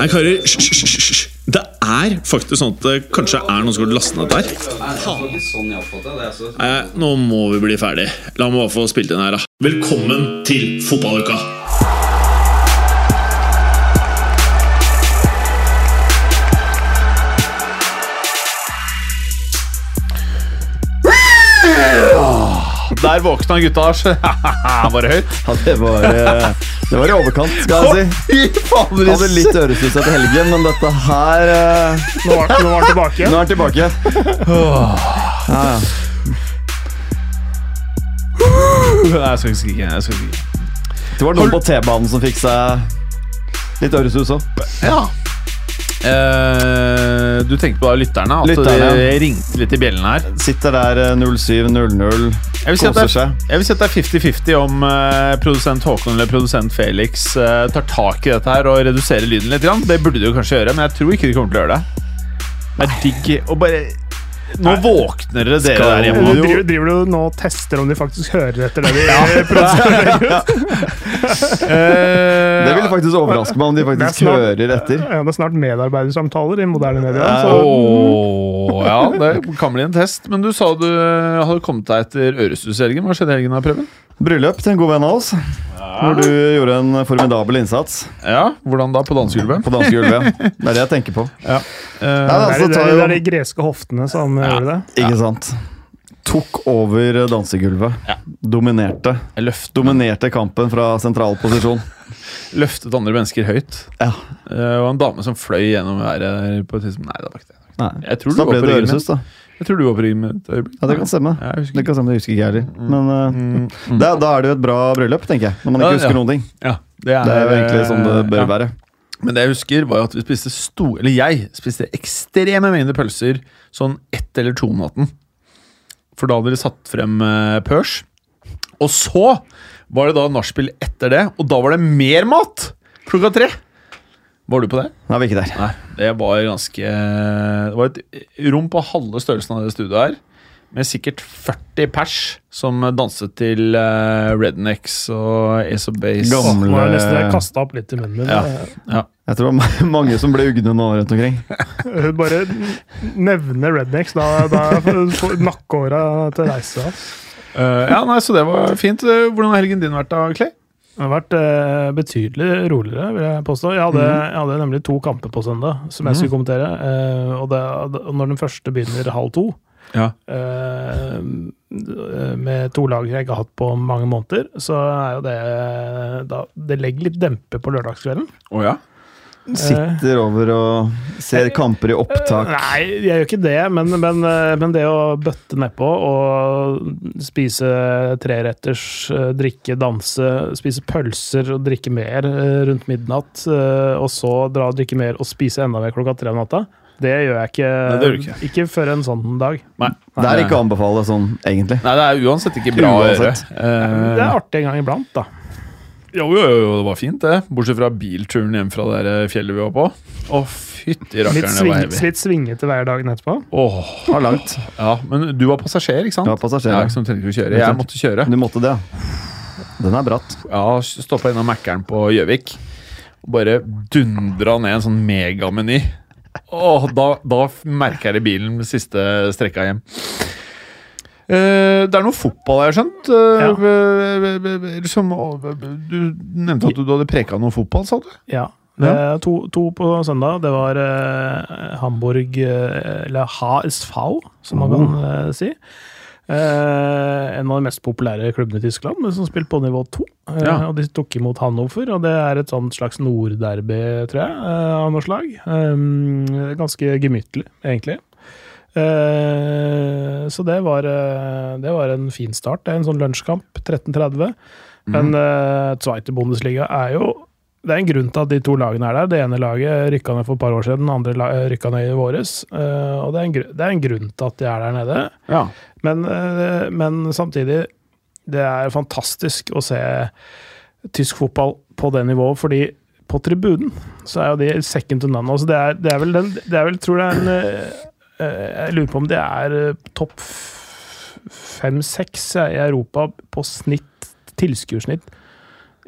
Hei, karer. Hysj. Det er faktisk sånn at det kanskje er noen som har lastet ned der. Nei, nå må vi bli ferdig. La meg bare få spilt inn her, da. Velkommen til fotballuka! Der våkna gutta. Var det høyt? Ja, det var, eh, det var i overkant, skal jeg si. Jeg hadde litt øresus etter helgen, men dette her eh, Nå var, var han tilbake. Nå er han tilbake. Ja, ja. Nei, jeg skal ikke skrike. Jeg skal ikke skrike. Det var noen på T-banen som fikk seg litt øresus òg. Ja. Eh, du tenkte på da lytterne? At Lytterne. det ringte litt i bjellen her? Sitter der eh, 07.00, Jeg vil si at det koser er, seg. jeg vil si at det er 50-50 om uh, produsent Håkon eller produsent Felix uh, tar tak i dette her og reduserer lyden litt. Grann. Det burde de jo kanskje gjøre, men jeg tror ikke de kommer til å gjøre det. Det er digg å bare Nå våkner dere dere Skal der hjemme. Du driver, driver du nå og tester om de faktisk hører etter det de prøver? Eh, Det ville faktisk overraske meg om de faktisk snart- hører etter. Ja, det er snart medarbeidersamtaler i moderne medier. Ja. Så Åh, ja, det kan bli en test. Men du sa du hadde kommet deg etter helgen. Hva skjedde helgen, av prøven? Bryllup til en god venn av oss, hvor du gjorde en formidabel innsats Ja, Hvordan da? På dansegulvet? på dansegulvet. Det er det jeg tenker på. Ja. Ja, Eh, det, altså, er, det, er, det er de greske hoftene som gjør det. Ikke sant? Tok over dansegulvet. Ja. Dominerte. løft, Dominerte kampen fra sentral posisjon. løftet andre mennesker høyt. Ja. Eh, og en dame som fløy gjennom været på et tidspunkt Nei, det var ikke det. Nei. Jeg tror Så du da ble det øresus, da. Jeg tror du var på ryggen et øyeblikk. Ja, det kan stemme. Jeg husker Det kan stemme, det husker ikke jeg heller. Men uh, Mm, da, da er det jo et bra bryllup, tenker jeg. Når man ikke Ja, husker ja. noen ting. ja, det, er, Det er jo egentlig sånn det bør være. Men det jeg husker, var at vi spiste store Eller jeg spiste ekstreme mengder pølser sånn ett eller to om natten. For da hadde dere satt frem uh, pørs. Og så var det da nachspiel etter det, og da var det mer mat! Klokka tre. Var du på det? Nå er ikke der. Nei, det var ganske Det var et rom på halve størrelsen av det studioet her. Med sikkert 40 pers som danset til uh, Rednecks og Ace of Base. Gamle- Nå har jeg nesten kasta opp litt i munnen min. Ja. Ja. Jeg tror det var mange som ble ugne nå rundt omkring. Bare nevne rednecks, da, da får nakkehåra til reise. Eh, ja, nei, Så det var fint. Eh, Hvordan har helgen din vært, da, Clay? Det har vært eh, betydelig roligere, vil jeg påstå. Jeg hadde, jeg hadde nemlig to kamper på søndag som jeg skulle kommentere. eh, og, det, og når den første begynner halv to, Ja. eh, med to lag jeg ikke har hatt på mange måneder, så er jo det da, Det legger litt dempe på lørdagskvelden. Oh, ja? Sitter over og ser kamper i opptak. Nei, jeg gjør ikke det, men, men, eh, men det å bøtte nedpå og spise treretters, eh, drikke, danse, spise pølser og drikke mer eh, rundt midnatt, eh, og så dra og drikke mer og spise enda mer klokka tre om natta, det gjør jeg ikke, Nei, det gjør ikke. ikke før en sånn dag. Nei. Det er ikke å anbefale sånn, egentlig. Nei, det er uansett ikke bra å gjøre. Uansett. Eh, Det er artig en gang iblant, da. Jo, jo, jo, det var fint, det. Bortsett fra bilturen hjem fra det fjellet vi var på. Å, fytti rakkeren, det var heavy. litt svingete hver dagen etterpå. Åh, var langt. ja, Men du var passasjer, ikke sant? Du var passasjer, Ja, ikke sant, trengte å kjøre. Jeg måtte kjøre. Du måtte det, ja. Den er bratt. Ja, Stoppa innom Mækkern på Gjøvik. Og bare dundra ned en sånn megameny. Åh, da, da merka jeg det i bilen med siste strekka hjem. Eh, det er noe fotball, jeg har skjønt. Eh, eh, som, eh, du nevnte at du hadde preka noe fotball, sa du? Ja. Ja. to, to på søndag. Det var eh, Hamburg eh, Eller HSV, som man kan eh, si. En av de mest populære klubbene i Tyskland, som spilte på nivå to. Ja. Og de tok imot Hannover, og det er et sånt slags nordderby, tror jeg, av noe slag. Ganske gemyttlig, egentlig. Eh, så det var, eh, det var en fin start. Det er en sånn lunsjkamp, 13.30. Men uh, Zweite Bundesliga er jo Det er en grunn til at de to lagene er der. Det ene laget rykka ned for et par år siden, det andre rykka ned i våres. Eh, og det er, en det er en grunn til at de er der nede. Ja. Men, eh, men samtidig, det er fantastisk å se tysk fotball på det nivået, fordi på tribunen så er jo de second to none. Altså det, er, det er vel den det er vel, tror jeg, en eh, eh, Jeg lurer på om det er eh, topp fem-seks i Europa på snitt, tilskuersnitt,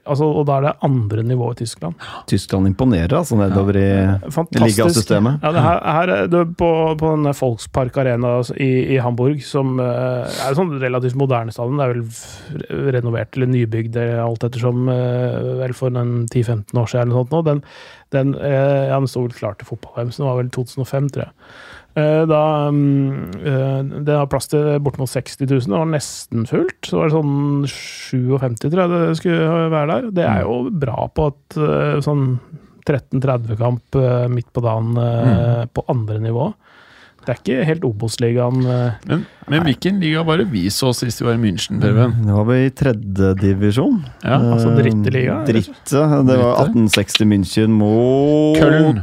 Altså, og da er det andre nivå i Tyskland. Tyskland imponerer altså nedover i Fantastisk. ligasystemet. Ja, det her, her er det på, på denne Volkspark Arena i, i Hamburg, som uh, er en sånn relativt moderne stadion. Det er vel renovert eller nybygd eh, alt ettersom, uh, vel for 10-15 år siden eller noe sånt nå. Den, den, uh, ja, den sto vel klar til fotball-VM, så den var vel 2005, tror jeg. Eh, Da mm, eh, Det har plass til bortimot 60 000. Det var nesten fullt. Så var det sånn 57, tror jeg det skulle være der. Det er jo bra på et eh, sånn 13-30-kamp eh, midt på dagen mm. på andre nivå. Det er ikke helt Obos-ligaen. Men, men hvilken liga var det vi så sist vi var i München, Preben? Nå var vi i tredjedivisjon. Ja, altså dritteliga. Dritte. Det var 1860 München mot Köln.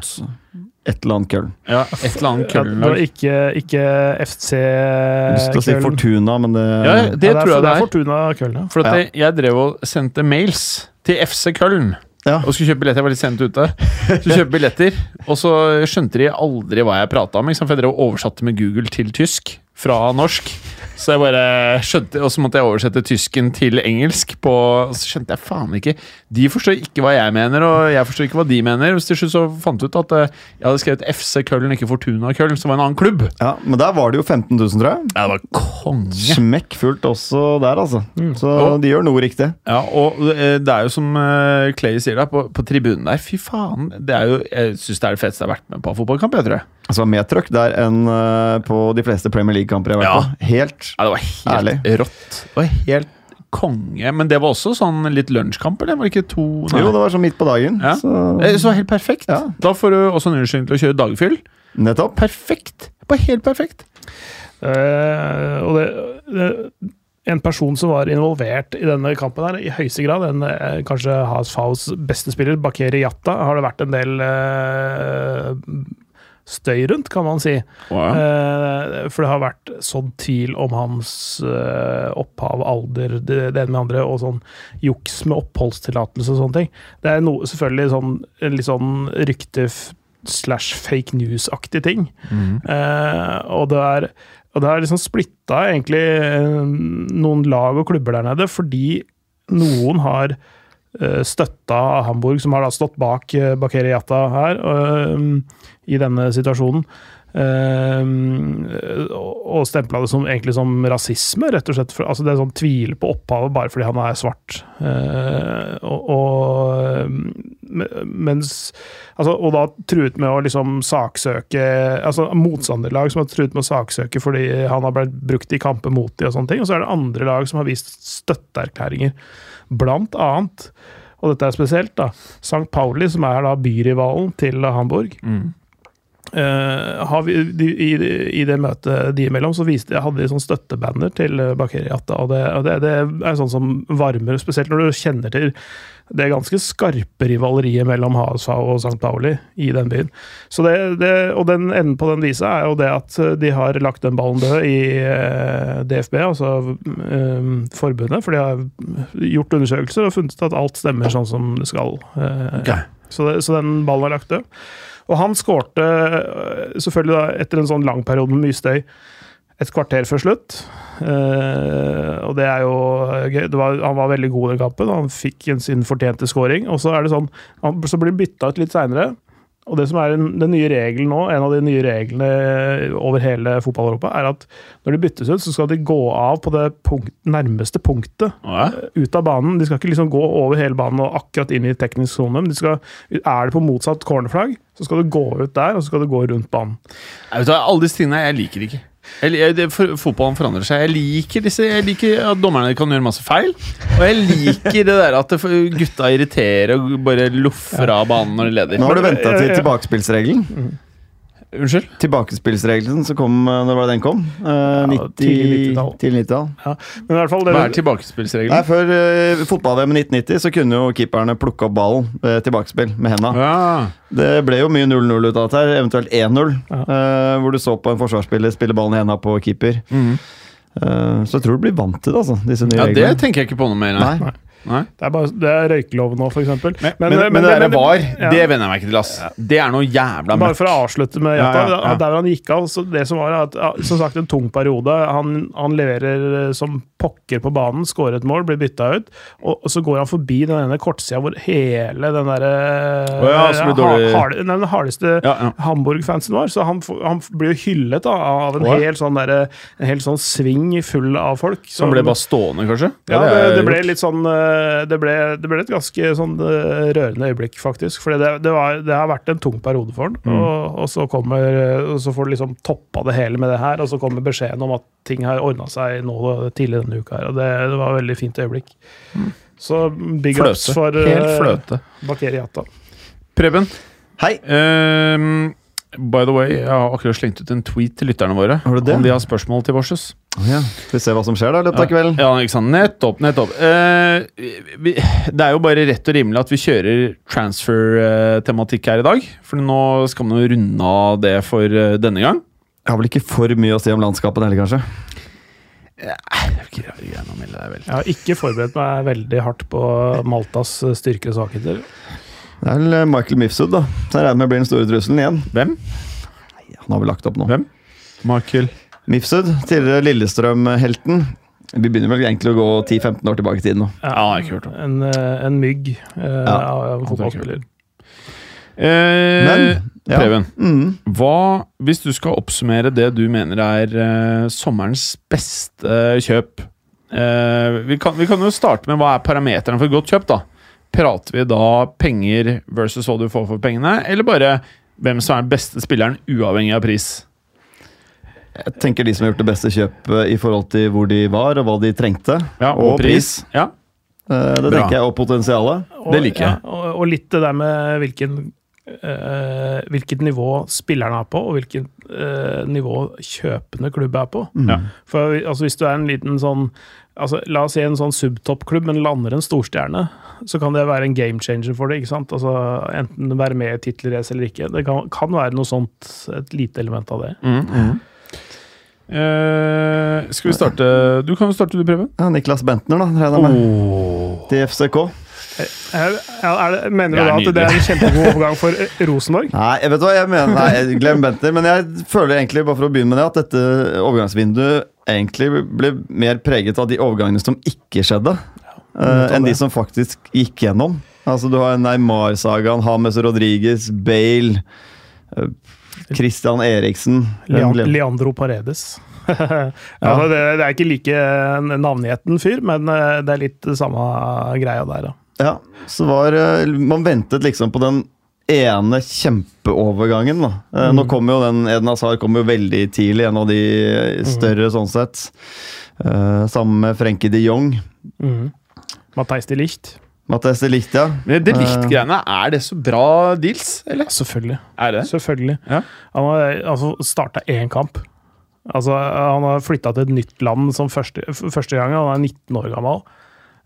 Et eller annet Køln. ja, et eller annet Ja, var Köln-lag. ikke, ikke FC Køln. Du lyst til å si Fortuna, men det Ja, det Ja, tror jeg det det er. Fortuna Køln, ja. For at Ja. jeg, jeg drev og sendte mails til FC Køln. Ja. og skulle kjøpe billetter. Jeg var litt sent ute. Så kjøpe billetter, og så skjønte de aldri hva jeg prata om. For jeg drev og oversatte med Google til tysk fra norsk. Så jeg bare skjønte, Og så måtte jeg oversette tysken til engelsk. På, og så skjønte jeg faen ikke De forstår ikke hva jeg mener, og jeg forstår ikke hva de mener. Hvis til slutt så fant ut at eh, jeg hadde skrevet FC Køllen, ikke Fortuna Køllen, som var en annen klubb. Ja, Men der var det jo 15 000, tror jeg. Ja, det var konge. Smekkfullt også der, altså. Så Og- de gjør noe riktig. Ja, og eh, det er jo som eh, Clay sier da, på, på tribunen der, fy faen. Det er jo, jeg syns det er det feteste jeg har vært med på fotballkamp, jeg tror jeg. Altså mer trøkk der enn på de fleste Premier League-kamper jeg har vært Ja. på. Helt Ja, det var helt Ærlig. rått. Det var helt konge. Men det var også sånn litt lunsjkamp, eller? Var det ikke to? Nei. Jo, det var sånn midt på dagen. Ja. Så Eh, Så helt perfekt. Ja. Da får du også en unnskyldning til å kjøre dagfyll. nettopp. Perfekt. Bare helt perfekt. Uh, og det, det En person som var involvert i denne kampen her, i høyeste grad, en, eh, kanskje HSFs beste spiller, Bakeri Jatta, har det vært en del eh, støy rundt, kan man si. Eh, for det har vært sånn tvil om hans eh, opphav, alder, det, det ene med andre, og sånn juks med oppholdstillatelse og sånne ting. Det er noe, selvfølgelig sånn, litt sånn rykte slash fake news-aktig ting. Eh, og det er, og det er liksom splitta egentlig noen lag og klubber der nede, fordi noen har uh, støtta Hamburg, som har da stått bak uh, Bakeri Yatta her, eh, i denne situasjonen. eh, og stempla det som, egentlig som rasisme, rett og slett. Altså det er sånn tvil på opphavet bare fordi han er svart. Eh, og, og mens altså, Og da truet med å liksom saksøke altså Motstanderlag som har truet med å saksøke fordi han har blitt brukt i kamper mot de og sånne ting. Og så er det andre lag som har vist støtteerklæringer. Blant annet, og dette er spesielt, da, St. Pauli, som er da byrivalen til Hamburg. Eh, har vi, de, i, I det møtet de imellom så viste, hadde de sånn støttebanner til Bakeriata. Og, det, og det, det er sånn som varmer, spesielt når du kjenner til det ganske skarpe rivaleriet mellom Hasa og St. Pauli i den byen. Så det, det, og den enden på den visa er jo det at eh, de har lagt den ballen død i eh, DFB, altså eh, forbundet, for de har gjort undersøkelser og funnet at alt stemmer sånn som det skal. eh, okay. så, det, så den ballen er lagt død. Og han skårte øh, selvfølgelig da, etter en sånn lang periode med mye støy et kvarter før slutt. Uh, og det er jo gøy. Det var, han var veldig god i den kampen. Han fikk en sin fortjente scoring. Og så er det sånn, han, så blir han bytta ut litt seinere. Og det som er den, den nye regelen nå, en av de nye reglene over hele fotball-Europa, er at når de byttes ut, så skal de gå av på det punkt, nærmeste punktet Ja. ut av banen. De skal ikke liksom gå over hele banen og akkurat inn i teknisk sone. men de skal- Er det på motsatt cornerflagg, så skal du gå ut der, og så skal du gå rundt banen. Jeg vet, du, alle disse tingene jeg liker ikke. Jeg, jeg, det, for, fotballen forandrer seg. Jeg liker, disse, jeg liker at dommerne kan gjøre masse feil. Og jeg liker det der at det, gutta irriterer og bare loffer av banen når de leder. Nå har du venta til tilbakespillsregelen. Unnskyld? Tilbakespillsregelen som kom eh, Når var det den kom? Uh, Ja, 90 tidlig 90-tall. Tidlig 90-tall. Men i hvert fall Hva er Nei. Før uh, fotball-VM i 1990 så kunne jo keeperne plukke opp ballen ved tilbakespill med henda. Ja. Det ble jo mye 0-0 ut av dette, her, eventuelt 1-0. Ja. uh, hvor du så på en forsvarsspiller spille ballen i henda på keeper. Mm. Eh, så jeg tror du blir vant til det, altså, disse nye ja, det tenker jeg ikke på noe mer. Nei. Nei. Nei. Det er, bare, det er røykelov nå, for eksempel. Men, men, men, det derre var, ja. det venner jeg meg ikke til, ass. Det er noe jævla Bare for å avslutte med Jata. ja, ja. Der han gikk av, så det som var at, som sagt en tung periode. Han, han leverer eh, som pokker på banen, skårer et mål, blir bytta ut. Og, og så går han forbi den ene kortsida hvor hele den derre oh, hard, Den hardeste. Hamburg-fansen var. Så han, han blir jo hyllet da, av en oh, hel sånn derre En hel sånn sving full av folk. Som, som ble bare stående, kanskje? Ja, det, det ble litt sånn eh, Det ble, det ble et ganske sånn eh, rørende øyeblikk, faktisk. For det, det, det har vært en tung periode for han. Mm. Og, og så kommer og så får du liksom toppa det hele med det her, og så kommer beskjeden om at ting har ordna seg nå tidlig denne uka. her, og Det, det var et veldig fint øyeblikk. Så big ups Mm. For Helt uh, fløte. Bakeri Preben, Hei! ehm, by the way, jeg har akkurat slengt ut en tweet til lytterne våre. Har du det? Om de har spørsmål til Vorses. Oh, ja. Vi ser hva som skjer da i løpet av kvelden? Ja, ikke sant? Nettopp, nettopp. Eh, vi, det er jo bare rett og rimelig at vi kjører transfer-tematikk her i dag. For nå skal man jo runde av det for eh, denne gang. Jeg har vel ikke for mye å si om landskapet heller, kanskje? Vel. Jeg har ikke forberedt meg veldig hardt på Maltas styrker og svakheter. Det er vel eh, Michael Mifsud, da. Så jeg regner med blir den store trusselen igjen. Hvem? Han har vel lagt opp nå. Hvem? Michael. Mifsud, tidligere Lillestrøm-helten. Vi begynner vel egentlig å gå 10-15 år tilbake i tid nå. Ja, jeg har ikke hørt om. En, eh, en mygg eh, Ja, av fotballspiller. Eh, Men, ja. Preben, Mm. hva, hvis du skal oppsummere det du mener er eh, sommerens beste kjøp eh, vi, kan, vi kan jo starte med hva er parameterne for et godt kjøp, da. Prater vi da penger versus hva du får for pengene, eller bare hvem som er den beste spilleren, uavhengig av pris? Jeg tenker de som har gjort det beste kjøpet i forhold til hvor de var, og hva de trengte. Ja, og pris. Ja. Eh, Det Bra. tenker jeg, og potensialet. Og, Det liker jeg. Ja, og, og litt det der med hvilken, eh, hvilket nivå spillerne er på, og hvilket eh, nivå kjøpende klubb er på. Mm. For altså, Hvis du er en liten sånn altså, La oss si en sånn subtoppklubb, men lander en storstjerne, så kan det være en game changer for det. ikke sant? Altså, Enten være med i tittelrace eller ikke. Det kan, kan være noe sånt, et lite element av det. Mm. Eh, skal vi starte Du kan jo starte, du, Preben. Ja, Niklas Bentner, da, regner jeg med. Til FCK. Er, er det, mener er du da at det er en kjempegod overgang for eh, Rosenborg? Nei, jeg vet hva jeg mener. Nei, glem Bentner. Men jeg føler egentlig, bare for å begynne med det, at dette overgangsvinduet egentlig ble mer preget av de overgangene som ikke skjedde, ja, enn de som faktisk gikk gjennom. Altså, du har Neymar-sagaen, James Rodriguez, Bale, eh, Christian Eriksen Leandro Paredes. altså, det, det er ikke like navngjetten fyr, men eh, det er litt samme greia der, ja. Ja, så var eh, Man ventet liksom på den ene kjempeovergangen. da. Mm. Nå kommer jo den Eden Hazard kom jo veldig tidlig, en av de større sånn sett. Eh, sammen med Frenkie de Jong. Mm. Matheis de Licht. Matheis de Ligt, ja. Men det Licht-greiene, er det så bra deals, eller? Selvfølgelig. Er det? Selvfølgelig. Ja. Han har altså, starta én kamp. Altså, han har flytta til et nytt land som første, første gang. Han er 19 år gammel.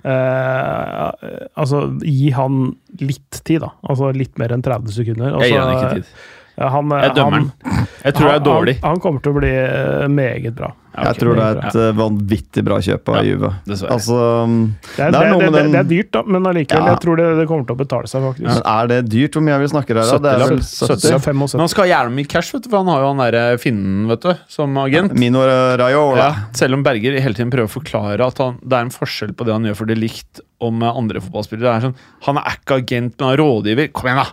Eh, altså, gi han litt tid, da. Altså Litt mer enn 30 sekunder. Altså, Jeg gir han ikke tid. Ja, han, Jeg dømmer han. Jeg tror det er dårlig. Han, han kommer til å bli eh, meget bra. Okay, Jeg tror det er et bra. vanvittig bra kjøp av Ja, Juve. Altså, Det er, Det er det, noe med det, den- det er dyrt, da, men allikevel. Ja. Jeg tror det, det kommer til å betale seg, faktisk. men er det dyrt? Hvor mye er vi snakker her? da? Det er vel 70. 70? 75. Men han skal ha jævlig mye cash, vet du, for han har jo han derre finnen vet du, som agent. Mino Raiola. Ja, selv om Berger hele tiden prøver å forklare at han, det er en forskjell på det han gjør for det likt om eh, andre fotballspillere. Det er sånn, Han er ikke agent, men han er rådgiver. Kom igjen, da!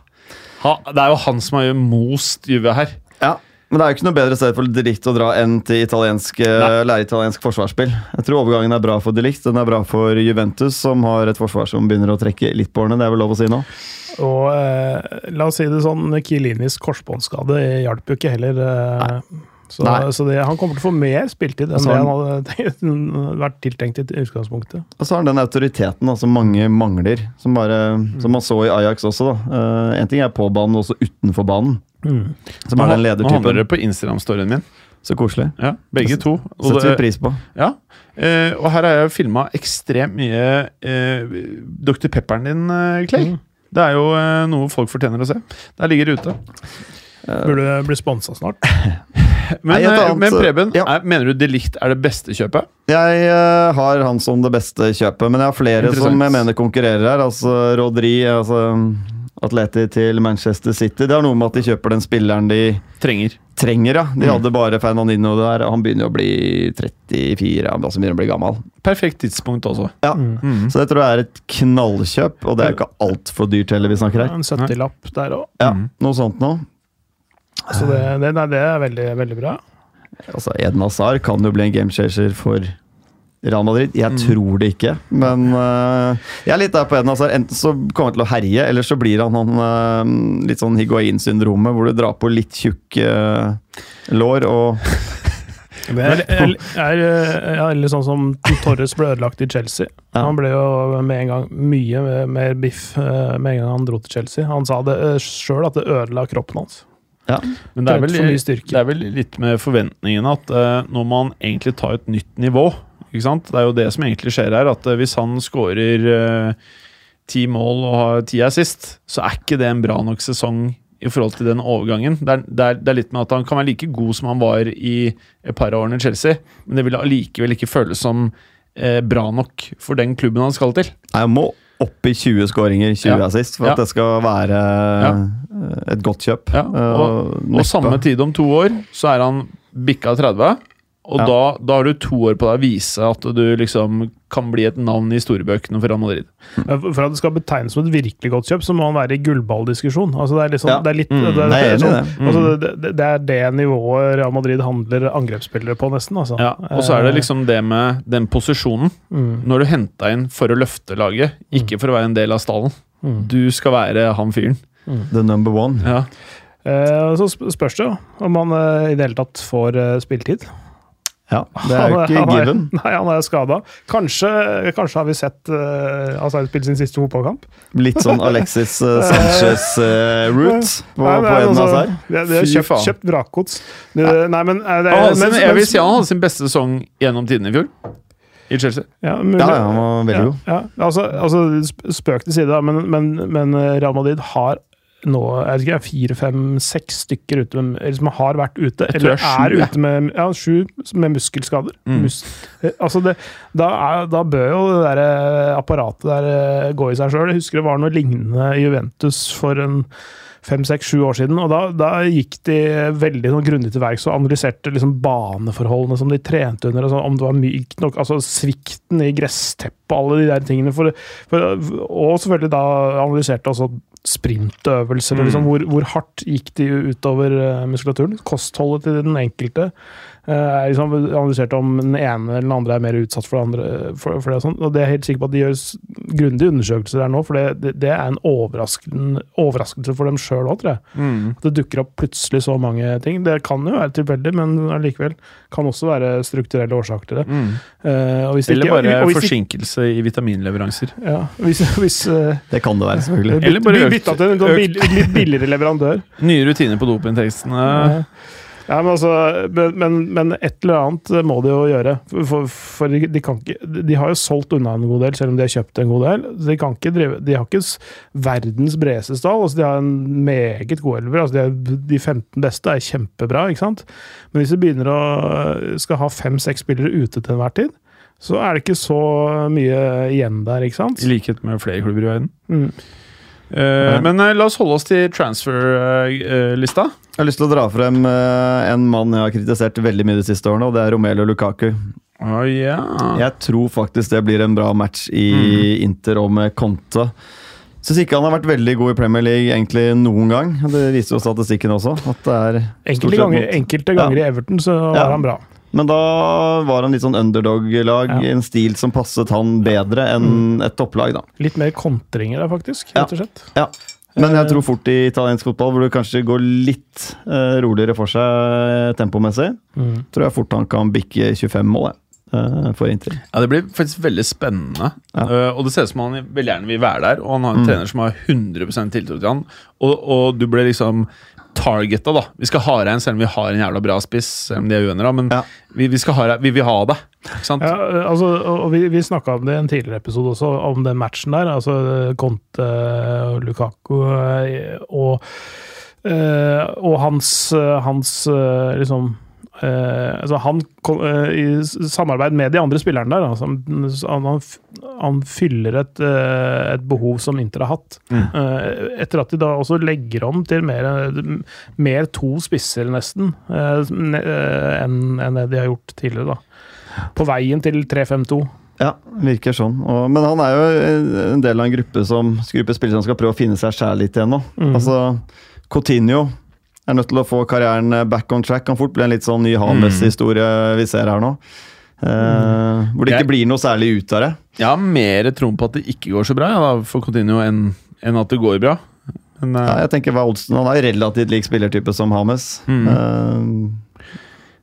Ha, det er jo han som har most Juve her. Ja, men det er jo ikke noe bedre sted for Delict å dra enn til italiensk, eh, lære italiensk forsvarsspill. Jeg tror overgangen er bra for Delict. Den er bra for Juventus, som har et forsvar som begynner å trekke litt på årene. Det er vel lov å si nå? Og eh, la oss si det sånn, Kielinis korsbåndskade hjalp jo ikke heller. Eh, så så det, han kommer til å få mer spiltid enn det han- hadde tenkt- vært tiltenkt i utgangspunktet. Og så har han den autoriteten da, som mange mangler, som, bare, som man så i Ajax også. da. Uh, en ting er på banen, også utenfor banen. Som er den ledertypen. Nå handler det på Instagram-storyen min. Så koselig. Ja, Begge to. Og Setter vi pris på. ja, eh, og her har jeg filma ekstremt mye eh, Dr. Pepperen din, eh, Clay. Mm. Det er jo eh, noe folk fortjener å se. Der ligger det ute. Burde bli sponsa snart. Men, Nei, eh, annet, men Preben, ja. er, mener du De er det beste kjøpet? Jeg uh, har han som det beste kjøpet, men jeg har flere som jeg mener konkurrerer her. Altså Rodri, altså Atleti til Manchester City. Det har noe med at de kjøper den spilleren de Trenger. trenger, ja. De Mm. hadde bare Fernandino der. Han begynner jo å bli 34, han altså begynner å bli gammel. Perfekt tidspunkt også. Ja. Mm. Så det tror jeg er et knallkjøp, og det er jo ikke altfor dyrt heller vi snakker her. En 70-lapp der òg. Ja, Mm. Noe sånt noe. Så det, det, nei, det er veldig, veldig bra. Altså, Eden Hazard kan jo bli en gamechanger for Real Madrid. Jeg Mm. tror det ikke, men uh, jeg er litt der på Eden Hazard. Enten så kommer han til å herje, eller så blir han han uh, litt sånn Higuain-syndromet, hvor du drar på litt tjukke uh, lår og Eller, er, er, er, ja, eller sånn som Torres ble ødelagt i Chelsea. Ja. Han ble jo med en gang mye mer biff eh, med en gang han dro til Chelsea. Han sa det sjøl at det ødela kroppen hans. Men det er, vel, det er vel litt med forventningene at uh, når man egentlig tar et nytt nivå ikke sant? Det er jo det som egentlig skjer her. At uh, hvis han skårer ti uh, mål og har ti assist, så er ikke det en bra nok sesong i forhold til den overgangen. Det er, det, er, det er litt med at han kan være like god som han var i et par av årene i Chelsea, men det vil allikevel ikke føles som eh, bra nok for den klubben han skal til. Jeg må opp i 20 skåringer, 20 Ja. assist, for Ja. at det skal være Ja. øh, et godt kjøp. Ja, og- Og samme tid om to år så er han bikka 30. Og Ja. da, da har du to år på deg å vise at du liksom kan bli et navn i historiebøkene for Real Madrid. Eh, For at det skal betegnes som et virkelig godt kjøp, så må han være i gullballdiskusjon. Altså det er litt sånn, Ja. det er litt Mm, det, det, jeg er sånn, det. altså det, det, det er det nivået Real Madrid handler angrepsspillere på, nesten. Altså. Ja, og så er det liksom det med den posisjonen. Mm, Når du henta inn for å løfte laget, ikke for å være en del av stallen. mm. Du skal være han fyren. The number one. Ja. Eh, så spørs det jo om han eh, i det hele tatt får eh, spilletid. Ja, det er jo ikke han er- given. Nei, han er skada. Kanskje, kanskje har vi sett uh, Hazard spille sin siste fotballkamp. Litt sånn Alexis uh, Sanchez-route på, Nei, på men Eden altså, Hazard. Det, det er kjøpt, kjøpt vrakgods. Nei, men eh, det, sin, men- jeg vil si han hadde sin beste sesong gjennom tidene i fjor. I Chelsea. Ja, mulig. Ja, han var veldig ja, god. ja. Altså, altså, spøk til side, men, men, men eh, Real Madrid har nå jeg ikke, fire, fem, seks stykker ute med, eller som har vært ute, eller er sju, er ute med ja, sju med muskelskader. Mm. Mus, eh, altså det, da, er, da bør jo det der eh, apparatet der eh, gå i seg sjøl. Jeg husker det var noe lignende i Juventus for en fem, seks, sju år siden. og Da, da gikk de veldig sånn, grundig til verks og analyserte liksom, baneforholdene som de trente under. sånn, om det var mykt nok, altså Svikten i gressteppet alle de der tingene. For, for, og selvfølgelig da analyserte også sprintøvelser. Mm. Liksom, hvor, hvor hardt gikk de utover eh, muskulaturen? Kostholdet til den enkelte. Eh, er liksom analysert om den ene eller den andre er mer utsatt for det andre. For, for det og, sånt. og det er jeg helt sikker på at de gjør grundige undersøkelser der nå, for det, det, det er en overraskende, overraskelse for dem sjøl òg, tror jeg. At det dukker opp plutselig så mange ting. Det kan jo være tilfeldig, men allikevel kan også være strukturelle årsaker til det. Eh, og hvis det Eller ikke- bare og hvis det- forsinkelse i vitaminleveranser. Ja, hvis, hvis uh, Det kan det være, selvfølgelig. Eller bare økt- bytta til en sånn litt billigere leverandør. Nye rutiner på dopingtekstene. Ja, men altså men, men, men et eller annet må de jo gjøre. For, for, de, kan ikke De har jo solgt unna en god del, selv om de har kjøpt en god del. De kan ikke drive De har ikke verdens bredeste stall. Altså, de har en meget god elver. Altså, de, de 15 beste er kjempebra, ikke sant? Men hvis de begynner å skal ha fem-seks spillere ute til enhver tid, så er det ikke så mye igjen der, ikke sant? I likhet med flere klubber i verden. Mm. Eh, Men eh, la oss holde oss til transfer-lista. Jeg har lyst til å dra frem eh, en mann jeg har kritisert veldig mye de siste årene, og det er Romelu Lukaku. Oh, yeah. Jeg tror faktisk det blir en bra match i Inter og med Conte. Syns ikke han har vært veldig god i Premier League egentlig noen gang. Det viser jo statistikken også. At det er Enkelte ganger, enkelte ganger i Everton så Ja. var han bra. Men da var han litt sånn underdog-lag, Ja. en stil som passet han bedre enn et topplag, da. Litt mer kontringer der, faktisk. Rett og slett. Ja. Men jeg Eh. tror fort i italiensk fotball, hvor det kanskje går litt uh, roligere for seg eh, tempomessig, Mm. tror jeg fort han kan bikke 25 mål, eh, for Inter. Ja, Det blir faktisk veldig spennende. Ja. Uh, og det ser ut som han veldig gjerne vil være der. Og han har en Mm. trener som har 100 tiltro til han. Og, og du ble liksom targeta, da. Vi skal ha rein en selv om vi har en jævla bra spiss, selv om de er uenige, da. Men Ja. vi, vi, skal ha vi vil ha det. Ikke sant? Ja, altså, og vi, vi snakka om det i en tidligere episode også, om den matchen der. altså Conte og Lukaku eh, og Eh, og hans, eh, hans eh, liksom eh, altså han eh, I samarbeid med de andre spillerne der, altså, han, han, han fyller et, uh, et behov som Inter har hatt. Eh, etter at de da også legger om til mer, mer to spisser, nesten, enn en det de har gjort tidligere. da. På veien til 3-5-2. Ja, virker sånn. Og, men han er jo en- en del av en gruppe som gruppe spillere som skal prøve å finne seg sjæl litt igjen nå. Mm. Altså, Coutinho er nødt til å få karrieren back on track. Kan fort bli en litt sånn ny Hames-historie vi ser her nå. Eh, hvor det ikke blir noe særlig ut av det. Jeg har mer troen på at det ikke går så bra ja, for Continuo enn en at det går bra. Men, uh, Ja, jeg tenker hva Olsen? Han er relativt lik spillertype som Hames. Mm. Uh,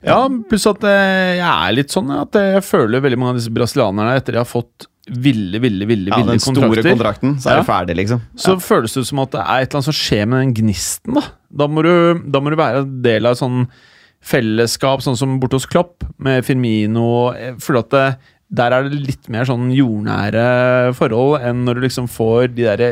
Ja, pluss at eh, jeg er litt sånn at jeg føler veldig mange av disse brasilianerne etter de har fått ville, ville, ville, ja, ville den store kontrakter, kontrakten, så er det ferdig, liksom. så føles det som at det er et eller annet som skjer med den gnisten. Da Da må du, da må du være del av et sånn fellesskap, sånn som borte hos Klopp, med Firmino. Jeg føler at det, der er det litt mer sånn jordnære forhold enn når du liksom får de der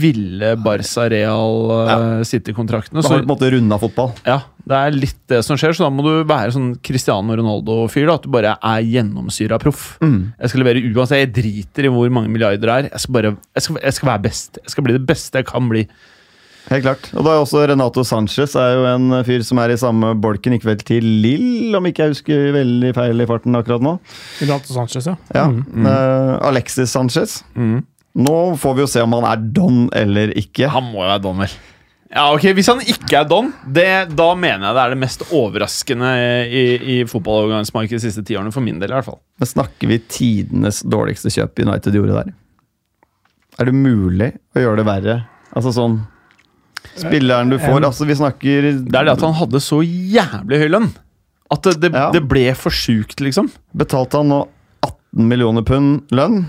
ville Barca Real ja. City-kontraktene. Da har du på en måte runda fotball. Ja, det er litt det som skjer, så da må du være sånn Cristiano Ronaldo-fyr. At du bare er gjennomsyra proff. Mm. Jeg skal levere uansett. Jeg driter i hvor mange milliarder det er. Jeg skal, bare, jeg, skal, jeg skal være best. Jeg skal bli det beste jeg kan bli. Helt klart. Og da er også Renato Sanchez er jo en fyr som er i samme bolken, gikk vel til Lill, om ikke jeg husker veldig feil i farten akkurat nå. Renato Sanchez, ja. Ja. Eh, Alexis Sanchez. Nå får vi jo se om han er don eller ikke. Han må jo være don, vel. Ja, ok, Hvis han ikke er don, det, da mener jeg det er det mest overraskende i, i fotballovergangsmarkedet de siste ti årene. For min del, i hvert fall. Men snakker vi tidenes dårligste kjøp United gjorde der? Er det mulig å gjøre det verre? Altså sånn Spilleren du får Altså, vi snakker Det er det at han hadde så jævlig høy lønn. At det, det, Ja. det ble for sjukt, liksom. Betalte han nå 18 millioner pund lønn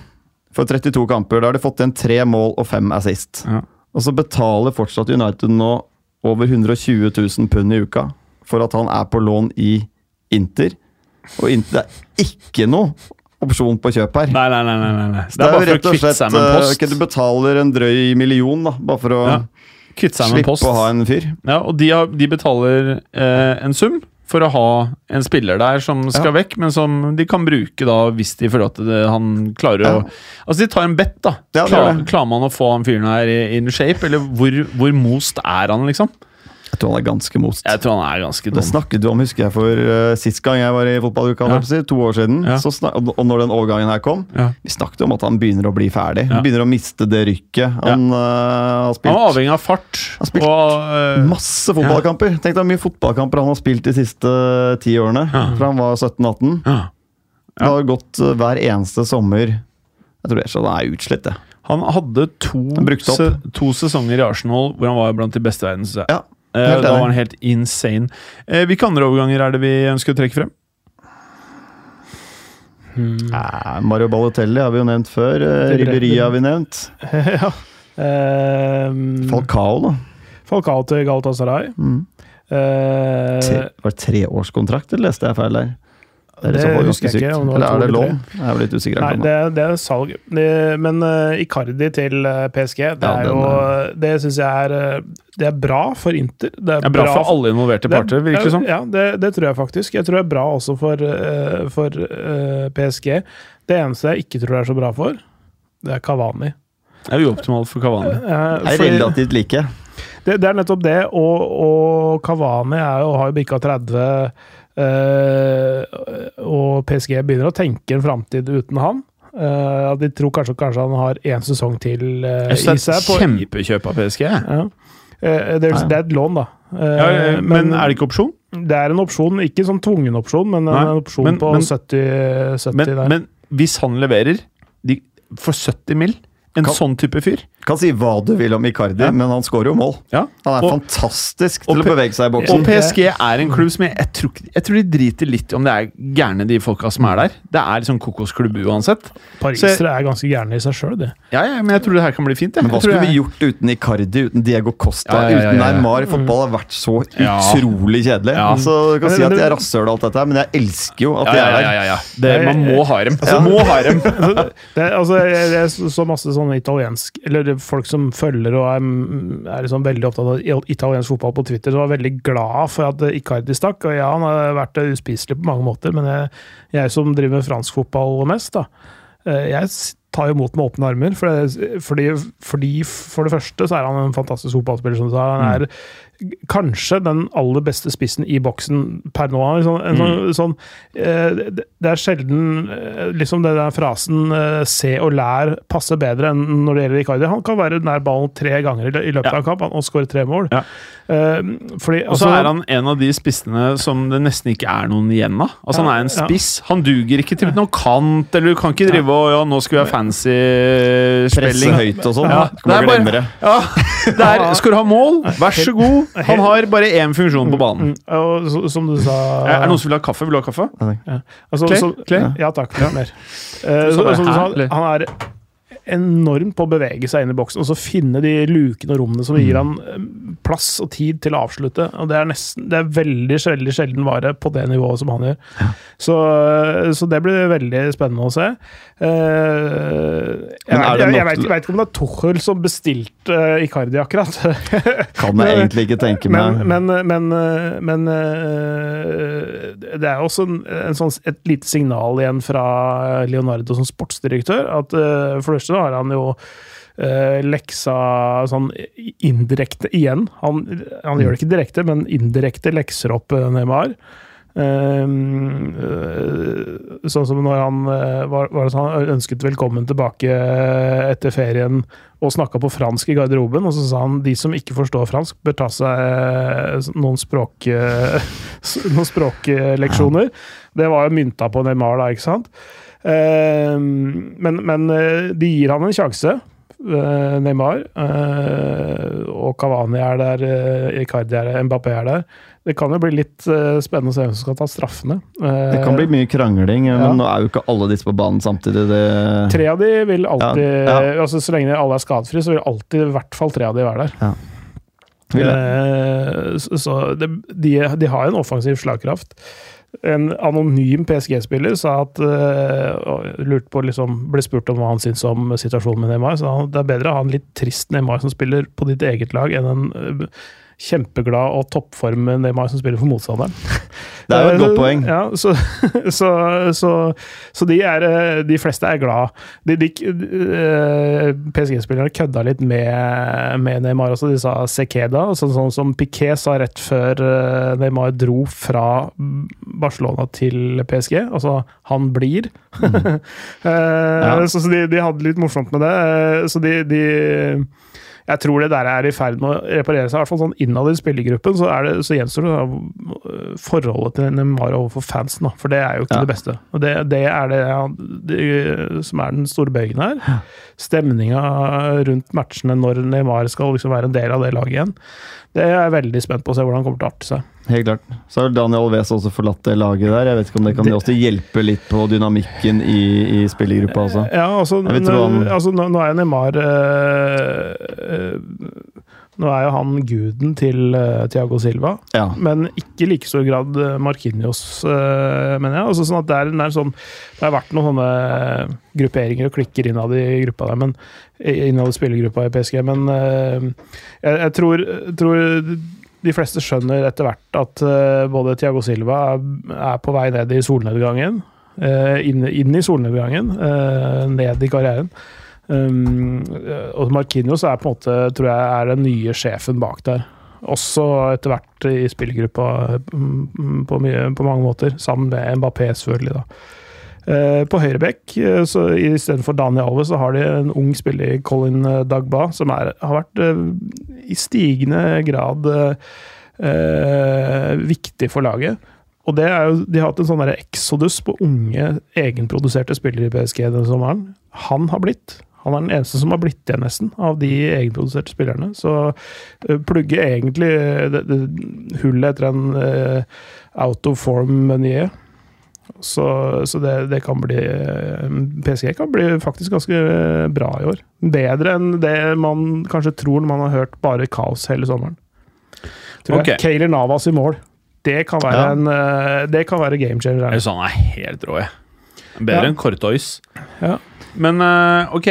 for 32 kamper. Da har de fått igjen tre mål og fem assist. Ja. Og så betaler fortsatt United nå over 120 000 pund i uka for at han er på lån i Inter. Og Inter det er ikke noe opsjon på kjøp her. Nei, nei, nei. nei, nei. Det er, jo rett og kvitte slett seg med en eh, post. Du betaler en drøy million da, bare for å Ja, Kvitte seg med en slippe post. å ha en fyr. Ja, og de, har, de betaler eh, en sum for å ha en spiller der som skal Ja. vekk, men som de kan bruke da hvis de føler at det, han klarer Ja. å Altså, de tar en bet, da. Ja, Klar, klarer man å få han fyren her i- in shape, eller hvor, hvor most er han, liksom? Jeg tror han er ganske most. Jeg tror han er ganske Det snakket du om, husker jeg, for uh, sist gang jeg var i fotballuka, Ja. to år siden. Ja. Så snak, og når den overgangen her kom, Ja. vi snakket om at han begynner å bli ferdig. Han begynner å miste det rykket. Han uh, har Han var avhengig av fart. Han har spilt og, uh, masse fotballkamper. Tenk deg hvor mye fotballkamper han har spilt de siste ti årene. Fra han var 17-18. ja. Det har gått hver eneste sommer. Jeg tror det er så han er utslitt, det. Han hadde to, Han se, to sesonger i Arsenal hvor han var blant de beste i verden. Ja, da var han helt insane. Eh, hvilke andre overganger er det vi ønsker å trekke frem? Nei, Mario Balotelli har vi jo nevnt før. eh, Ribéry har vi nevnt. ja. Ehm, Falcao, da. Falcao til Galatasaray. Mm. Uh, Tre, var det treårskontrakt, eller leste jeg feil der? Det, er Det så husker jeg ikke, om det var Eller er det lån? Jeg er litt usikker. Nei, det, det er salg. Det, men uh, Icardi til eh, PSG, det Ja, er den jo Det syns jeg er eh, Det er bra for Inter. Det Det er bra for alle involverte det- parter, virker det som. Ja, det, det tror jeg faktisk. Jeg tror det er bra også for, uh, for uh, PSG. Det eneste jeg ikke tror det er så bra for, det er Kavani. Det er uoptimalt for Cavani. Uh, er relativt like. Det, det er nettopp det, og, og Kavani er jo, har jo bikka 30, eh, og PSG begynner å tenke en framtid uten han. Uh, de tror kanskje, kanskje han har én sesong til uh, i det seg. er et på- kjempekjøp av PSG. ja. Uh, det, er, det er et lån, da. Uh, Ja, eh, men er det ikke opsjon? Det er en opsjon, ikke sånn tvungen opsjon, men Nei, en opsjon men- på men- 70, 70 Men, der. men hvis han leverer de, for 70 mill., en Kan- sånn type fyr Kan si hva du vil om Icardi, Ja. men han skårer jo mål. ja. Han er Og- fantastisk til å bevege seg i boksen. Og. PSG er en klubb som jeg, jeg, tror, jeg tror de driter litt om det er gærne, de folka som er der. Det er liksom kokosklubb uansett. Parisere er ganske gærne i seg sjøl, de. Ja, ja, men jeg tror det her kan bli fint. jeg. Men hva skulle vi gjort uten Icardi, uten Diego Costa, Ja, ja, ja, ja, uten. Neymar? Fotball har vært så utrolig kjedelig. Ja. Så du kan si at jeg de er rasshøl og alt dette, her, men jeg elsker jo at de ja, er ja, der. ja, ja. Det, man må ha dem. Altså, må ha dem. det, altså, jeg, jeg så masse sånne italiensk Eller folk som følger og er, er liksom veldig opptatt av italiensk fotball på Twitter, som var veldig glad for at Icardi stakk. Og ja, han har vært uspiselig på mange måter, men jeg, jeg som driver med fransk fotball mest, da, jeg tar imot med åpne armer. Fordi, fordi, For det første så er han en fantastisk fotballspiller. som du sa. Han er kanskje den aller beste spissen i boksen per nå. Sånn, sånn, mm. sånn, eh, det er sjelden eh, liksom den der frasen eh, 'se og lær' passer bedre enn når det gjelder Icardi. Han kan være nær ballen tre ganger i løpet ja. av en kamp og skåre tre mål. Ja. Fordi, og så altså, er han en av de spissene som det nesten ikke er noen igjen av. Altså ja, Han er en spiss. Han duger ikke til noen kant, eller du kan ikke drive og ja, 'nå skal vi ha fancy spilling'. Presse høyt og sånn. Ja, det er bare, ja, skal du ha mål, vær så god. Han har bare én funksjon på banen. Mm, og som du sa Er det noen som vil ha kaffe? Vil du ha kaffe? Ja. Altså, Clay? Så, Clay? Ja takk. Ja. Mer. Uh, så, som du sa, han er enormt på å bevege seg inn i boksen og så finne de lukene og rommene som gir han eh, plass og tid til å avslutte. og Det er, nesten, det er veldig, veldig sjelden vare på det nivået som han gjør. Så, eh, så, det blir veldig spennende å se. Uh, jeg, jeg, jeg, vet, jeg, vet, ikke om det er Tuchel som bestilte uh, Icardi, akkurat. kan jeg egentlig ikke tenke meg. Men, men, men, men uh, det er også en, en sånn, et lite signal igjen fra Leonardo som sportsdirektør. at For det første har han jo leksa sånn indirekte igjen. Han, han gjør det ikke direkte, men indirekte lekser opp Neymar. Ehm, eh, sånn som når han eh, var, var det sånn, han ønsket velkommen tilbake etter ferien og snakka på fransk i garderoben, og så sa han de som ikke forstår fransk, bør ta seg eh, noen, språk, noen språkleksjoner. Det var jo mynta på Neymar, da, ikke sant? Ehm, men, men de gir han en sjanse. Neymar og Kavani er der, Icardi er der, Mbappé er der. Det kan jo bli litt spennende å se hvem som skal ta straffene. Det kan bli mye krangling, ja. men nå er jo ikke alle disse på banen samtidig. Det... Tre av de vil alltid ja, ja. altså Så lenge alle er skadefrie, så vil alltid i hvert fall tre av de være der. Så, så det, de, de, har en offensiv slagkraft. En anonym PSG-spiller sa at uh, på liksom, ble spurt om hva han syntes om situasjonen med Neymar. Så det er bedre å ha en litt trist Neymar som spiller på ditt eget lag, enn en kjempeglad og toppform Neymar som spiller for motstanderen. Det er jo et godt poeng. Ja, så, så, så, så de, er, de, fleste er glad. Eh, PSG-spillerne kødda litt med, med, Neymar også. De sa Sekeda, sånn, sånn som Piquet sa rett før eh, Neymar dro fra Barcelona til PSG. Altså, han blir. Mm. ja. Så, de, de, hadde litt morsomt med det. Så de, de jeg tror det der er i ferd med å reparere seg. I hvert fall sånn Innad i spillergruppen så, det, så gjenstår det da, forholdet til Neymar overfor fansen, da, for det er jo ikke ja. det beste. Og det, det er det, det, som er den store bøygen her. Stemninga rundt matchene når Neymar skal liksom være en del av det laget igjen. Det er jeg veldig spent på å se hvordan det kommer til å arte seg. Helt klart. Så har Daniel Alves også forlatt det laget der. Jeg vet ikke om det kan det, også hjelpe litt på dynamikken i, i spillergruppa også. Ja, altså, han, altså nå, nå, er Neymar øh, øh, Nå er jo han guden til uh, Thiago Silva, ja. men ikke i like stor grad Markinios, øh, mener jeg. Altså, sånn at det, er, det, er sånn, det har vært noen sånne grupperinger og klikker innad i gruppa der, men innad i spillergruppa i PSG, men jeg, jeg tror, tror de fleste skjønner etter hvert at uh, både Tiago Silva er, på vei ned i solnedgangen. Uh, inn, inn, i solnedgangen, uh, ned i karrieren. Um, og Markinios er på en måte, tror jeg, er den nye sjefen bak der. Også etter hvert i spillergruppa på, mye, på, mange måter, sammen med Mbappé, selvfølgelig. da. Eh, på høyrebekk, uh, så istedenfor Daniel Alves, så har de en ung spiller, Colin eh, Dagba, som er, har vært i stigende grad viktig for laget. Og det er jo, De har hatt en sånn eksodus på unge, egenproduserte spillere i PSG denne sommeren. Han har blitt. Han er den eneste som har blitt igjen, nesten, av de egenproduserte spillerne. Så plugge egentlig det, det, hullet etter en uh, out of form-Meunier så, så det, det, kan bli PSG kan bli faktisk ganske bra i år. Bedre enn det man kanskje tror når man har hørt bare kaos hele sommeren. Tror okay. Kayler Navas i mål. Det kan være, ja. en, eh, det kan være game changer. Jeg synes han er helt rå, jeg. Bedre ja. enn Kortois. Ja. Men eh, ok,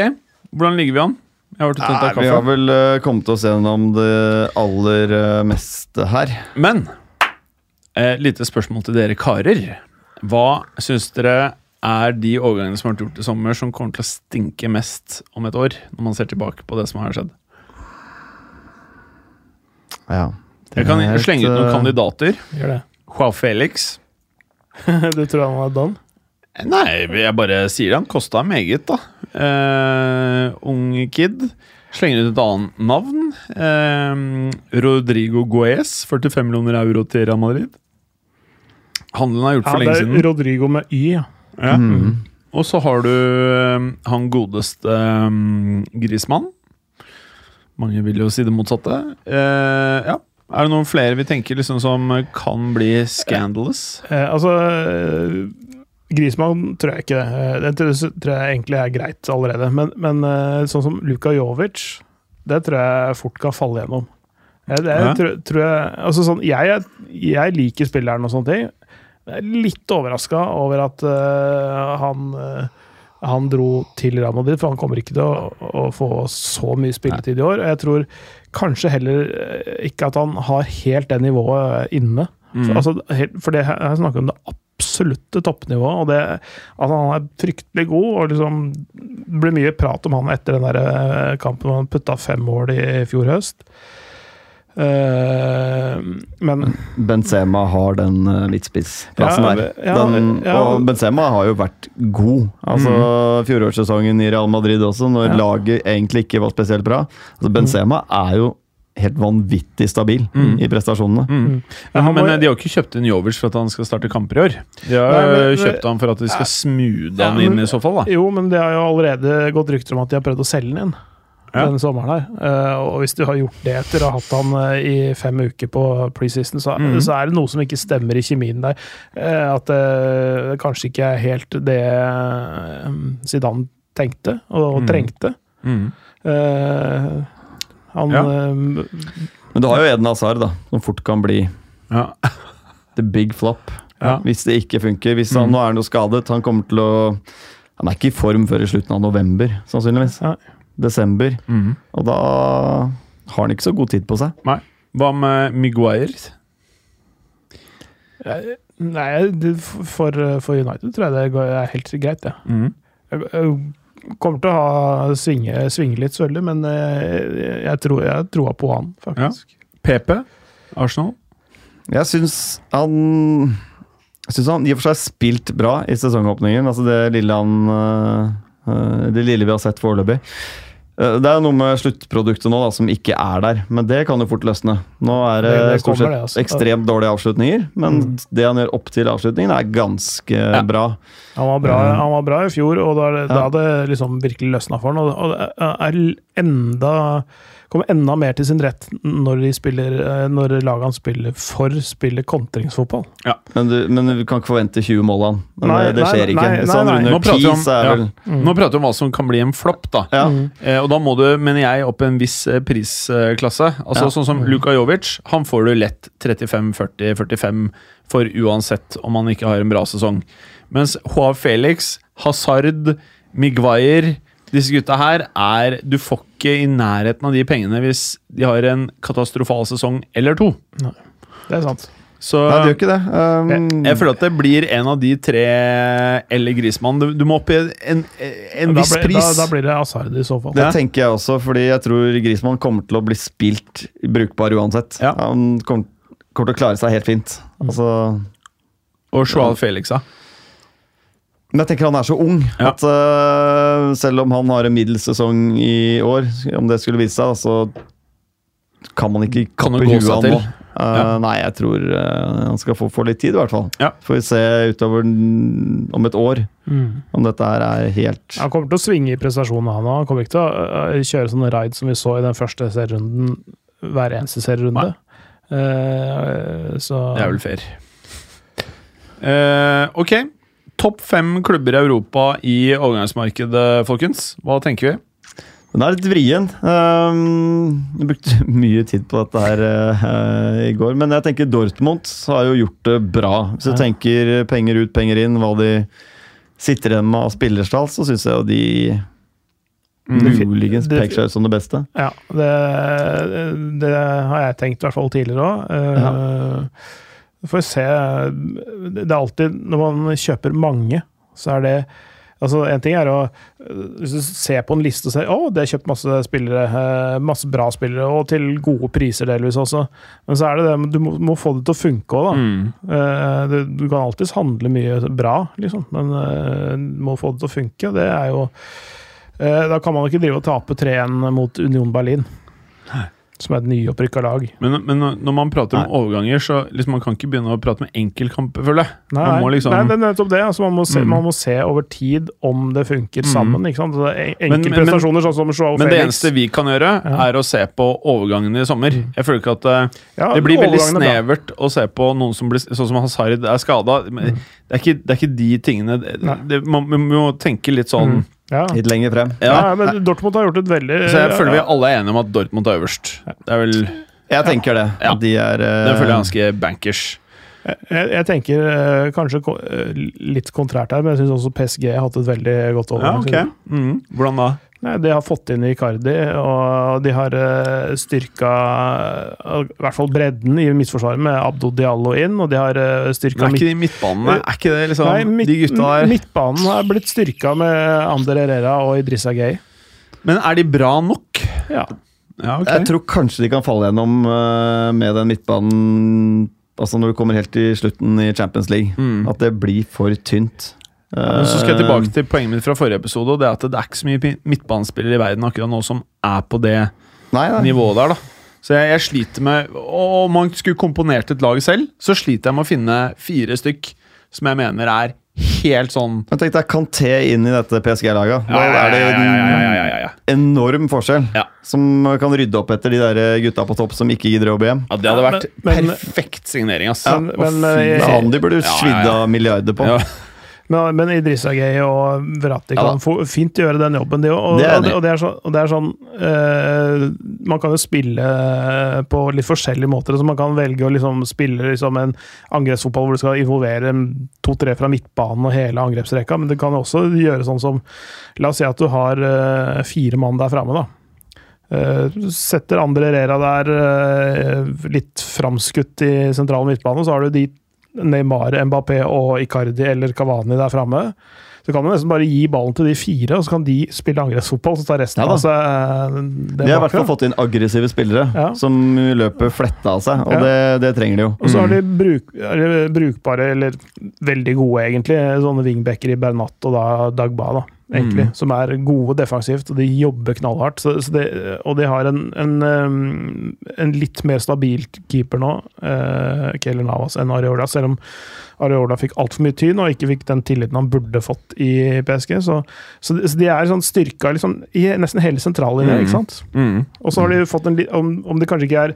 hvordan ligger vi an? Jeg har Nei, vi har vel eh, kommet oss gjennom det aller eh, meste her. Men eh, lite spørsmål til dere karer. Hva syns dere er de overgangene som har vært gjort i sommer, som kommer til å stinke mest om et år, når man ser tilbake på det som har skjedd? Ja. Jeg kan er slenge ut noen eh, kandidater. Gjør det. Joao Felix. du tror han var done? Nei, jeg bare sier det. Han kosta meget, da. Uh, ung kid. Slenger ut et annet navn. Uh, Rodrigo Guez, 45 millioner euro til Real Madrid. Handelen er gjort Ja, for det lenge er siden. Rodrigo med Y, ja. Ja. Mm. Og så har du eh, han godeste um, Grismann. Mange vil jo si det motsatte. Uh, ja. Er det noen flere vi tenker liksom som kan bli scandalous? Eh, altså eh, Grismann tror jeg ikke det. Eh, Det tror, jeg egentlig er greit allerede. Men, men eh, sånn som Luka Jovic, det tror jeg fort kan falle gjennom. Jeg, det, Ja. tror, tror jeg, altså sånn, jeg, er- jeg liker spilleren og sånne ting. Jeg er litt overraska over at uh, han uh, han dro til Real Madrid, for han kommer ikke til å, å få så mye spilletid i år. Og jeg tror kanskje heller eh, ikke at han har helt det nivået inne. Mm. Altså, helt, for det her snakker om det absolutte toppnivået, og det, at han er fryktelig god. og liksom, Det ble mye prat om han etter den der kampen hvor han putta fem mål i fjor høst. Eh, men Benzema har den midtspissplassen Ja, der. ja, den, ja. Og Benzema har jo vært god. Altså Fjorårssesongen i Real Madrid også, når Ja. laget egentlig ikke var spesielt bra. Altså Benzema er jo helt vanvittig stabil Mm. i prestasjonene. Mm. Ja, han men eh, de har ikke kjøpt inn Jovic for at han skal starte kamper i år. De har Nei, men- eh, kjøpt han for at de skal smoothe Ja, han inn men- i så fall, da. Jo, men det har jo allerede gått rykter om at de har prøvd å selge den inn. Ja. Denne sommeren her. Eh, og hvis du har gjort det etter å ha hatt han eh, i fem uker på preseason, så, mm. så er det noe som ikke stemmer i kjemien der. Eh, at det kanskje ikke er helt det Zidane tenkte og Mhm. trengte. Mm. Mm. han Ja. Men du har jo Eden Hazard, da, som fort kan bli Ja. the big flop. Ja. Hvis det ikke funker. Hvis han Mm. nå er noe skadet, han kommer til å Han er ikke i form før i slutten av november, sannsynligvis. Nei. Desember. Mm. Og da har han ikke så god tid på seg. Nei. Hva med Miguire? eh, Nei, for, for United tror jeg det er helt greit, det. Mm. Jeg, jeg kommer til å ha svinge, svinge litt, selvfølgelig, men jeg, jeg tror jeg tror på han, faktisk. PP? Arsenal? Jeg syns han Jeg syns han i og for seg har spilt bra i sesongåpningen. Altså det lille han øh, Det lille vi har sett foreløpig. Eh, Det er noe med sluttproduktet nå da, som ikke er der, men det kan jo fort løsne. Nå er det, Det- stort sett det, altså. ekstremt dårlige avslutninger, men Mm. det han gjør opp til avslutningen, er ganske Ja. bra. Han var bra, Mm. han var bra i fjor, og da, da Ja. hadde det liksom virkelig løsna for han. Og, og det er enda Kommer enda mer til sin rett når, de spiller, eh, når laget han spiller for, spiller kontringsfotball. Men du, men du kan ikke forvente 20 mål av ham. Det, det skjer ikke. nei, nei, nei. Nå prater vi om- ja. vel Nå prater vi om hva som kan bli en flopp, da. ja. Mm. Eh, og da må du, mener jeg, opp en viss eh, prisklasse. Altså Ja. Sånn som Luka Jovic. Han får du lett 35-40-45 for uansett om han ikke har en bra sesong. Mens Joao Felix, Hazard, Miguire Disse gutta her er Du får ikke i nærheten av de pengene hvis de har en katastrofal sesong eller to. Det er sant. Så Nei, det gjør ikke det. Um, jeg føler at det blir en av de tre eller Grismann. Du, du må opp i en, en viss blir- pris. Da, da blir det Asard i så fall. Det Ja. tenker jeg også, fordi jeg tror Grismann kommer til å bli spilt brukbar uansett. Ja. Han kommer, kommer til å klare seg helt fint. Altså, Og Joao Felix, ja. Men jeg tenker han er så ung Ja. at uh, selv om han har en middels sesong i år, om det skulle vise seg, så kan man ikke Kan kappe gå huet seg av til? nå. Uh, Nei, jeg tror uh, han skal få, få litt tid, i hvert fall. Ja. Får vi se utover om et år Mm. om dette her er helt Han kommer til å svinge i prestasjonene, han òg. Han kommer ikke til å kjøre sånne raid som vi så i den første serierunden hver eneste serierunde. Uh, så Det er vel fair. Eh, ok. Topp fem klubber i Europa i overgangsmarkedet, folkens. Hva tenker vi? Den er litt vrien. Um, jeg brukte mye tid på dette her uh, i går. Men jeg tenker Dortmund har jo gjort det bra. Hvis du tenker penger ut, penger inn, hva de sitter igjen med av spillerstall, så syns jeg jo de Muligens peker seg ut som det beste. Ja, det, det har jeg tenkt i hvert fall tidligere òg. Får se. Det er alltid Når man kjøper mange, så er det Altså, En ting er å Hvis du ser på en liste og ser å, det er kjøpt masse spillere, eh, masse bra spillere, og til gode priser delvis også. Men så er det det, du må, må få det til å funke òg, da. Mm. Eh, det, du kan alltids handle mye bra, liksom, men eh, du må få det til å funke. Det er jo eh, Da kan man ikke drive og tape 3-1 mot Union Berlin, som er et nyopprykka lag. Men, men når man prater om overganger, så liksom, man kan ikke begynne å prate med enkeltkamper, føler jeg. Nei, Man må liksom nei, det er nettopp det. Altså, man, må se, Mm. man må se over tid om det funker Mm. sammen. Ikke sant? Så Men- men- Enkeltprestasjoner sånn som Joao Men det eneste vi kan gjøre, Ja. er å se på overgangene i sommer. Jeg føler ikke at eh, Ja, Det blir veldig er snevert å se på noen som blir Sånn som Hazard er skada. Det, er ikke- det er ikke de tingene det, det, man, man må tenke litt sånn Ja. Litt lenger frem. Ja. Ja. men Dortmund har gjort et veldig Så jeg føler vi alle er enige om at Dortmund er øverst. Det er vel Jeg tenker det. Ja. De er uh, Den føler jeg er ganske bankers. Jeg, jeg tenker eh, kanskje eh, litt kontrært her, men jeg syns også PSG har hatt et veldig godt overgangsvindu. Mm. Hvordan da? Nei, De har fått inn Icardi, og de har uh, styrka eh, i hvert fall bredden i midtforsvaret med Abdo Diallo inn, og de har uh, Men er ikke de midtbanene Er ikke det liksom Nei, midt, De gutta der Midtbanen har blitt styrka med Ander Herrera og Idrissa Gay. Men er de bra nok? Ja. Ja, okay. Jeg tror kanskje de kan falle gjennom eh, med den midtbanen Altså når du kommer helt til slutten i Champions League. Mm. At det blir for tynt. Men så skal jeg Eh, tilbake til poenget mitt fra forrige episode. Og det er at det er ikke så mye midtbanespillere i verden akkurat nå som er på det Nei, nei. nivået der. da Så jeg, jeg sliter med Om man skulle komponert et lag selv, så sliter jeg med å finne fire stykk som jeg mener er helt sånn Men tenk deg Kanté inn i dette PSG-laget. Da Ja, ja, er det ja, ja, ja, ja, ja, ja, ja. en enorm forskjell. Ja. Som kan rydde opp etter de der gutta på topp som ikke gidder å jobbe hjem. Ja, Det hadde vært Men- men- perfekt signering, ass. Ja, Men- men, fy eh, de burde ja, ja. svidd av milliarder på. Men, men Idrissa Gay og Verratti Ja kan få, fint gjøre den jobben, de òg. Og, Det og, det- og det er og det er sånn eh, Man kan jo spille på litt forskjellige måter. Så man kan velge å liksom spille liksom en angrepsfotball hvor du skal involvere to-tre fra midtbanen og hele angrepsrekka, men det kan også gjøre sånn som La oss si at du har eh, fire mann der framme, da. Eh, setter Andre Rera der, eh, litt framskutt i sentral midtbane, så har du de Neymar, Mbappé og Icardi eller Cavani der framme. Så kan du nesten bare gi ballen til de fire, og så kan de spille angrepsfotball. Så tar resten Ja av seg eh, det De har i hvert fall fått inn aggressive spillere Ja. som løper fletta av seg, og Ja. det, det trenger de jo. Og så har de bruk, er de brukbare, eller veldig gode egentlig, sånne wingbacker i Bernat og da Dagba, da, egentlig, som er gode defensivt, og de jobber knallhardt. Så, så det, og de har en, en, um, en litt mer stabil keeper nå, eh, Keller Navas, enn Areola, selv om Areola fikk altfor mye tyn og ikke fikk den tilliten han burde fått i PSG. Så, så, de, så de er sånn styrka liksom, i nesten hele sentrallinja, Mm. ikke sant? Mm. Og så har de fått en om, om det kanskje ikke er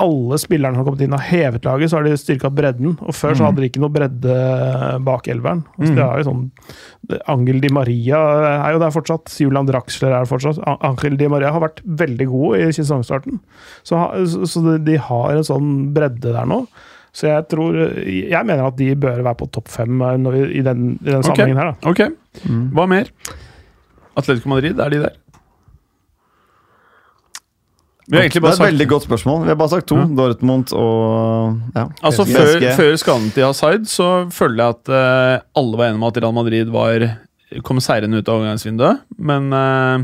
alle spillerne som har kommet inn og hevet laget, så har de styrka bredden. Og før så hadde de ikke noe bredde bak elveren. Altså, det er jo sånn Angel Di Maria er jo der fortsatt. Julian Draxler er der fortsatt. Angel Di Maria har vært veldig god i sesongstarten. Så, så så de- har en sånn bredde der nå. Så jeg tror Jeg mener at de bør være på topp fem eh, i den, i den sammenhengen sammenhengen her. da. Ok, hva mer? Atletico Madrid, er de der? Vi har egentlig det er et sagt veldig godt spørsmål. Vi har bare sagt to. Ja. Dortmund og ja. Altså før, før skaden til Hazard så føler jeg at uh, alle var enige om at Real Madrid var kom seirende ut av overgangsvinduet, men uh,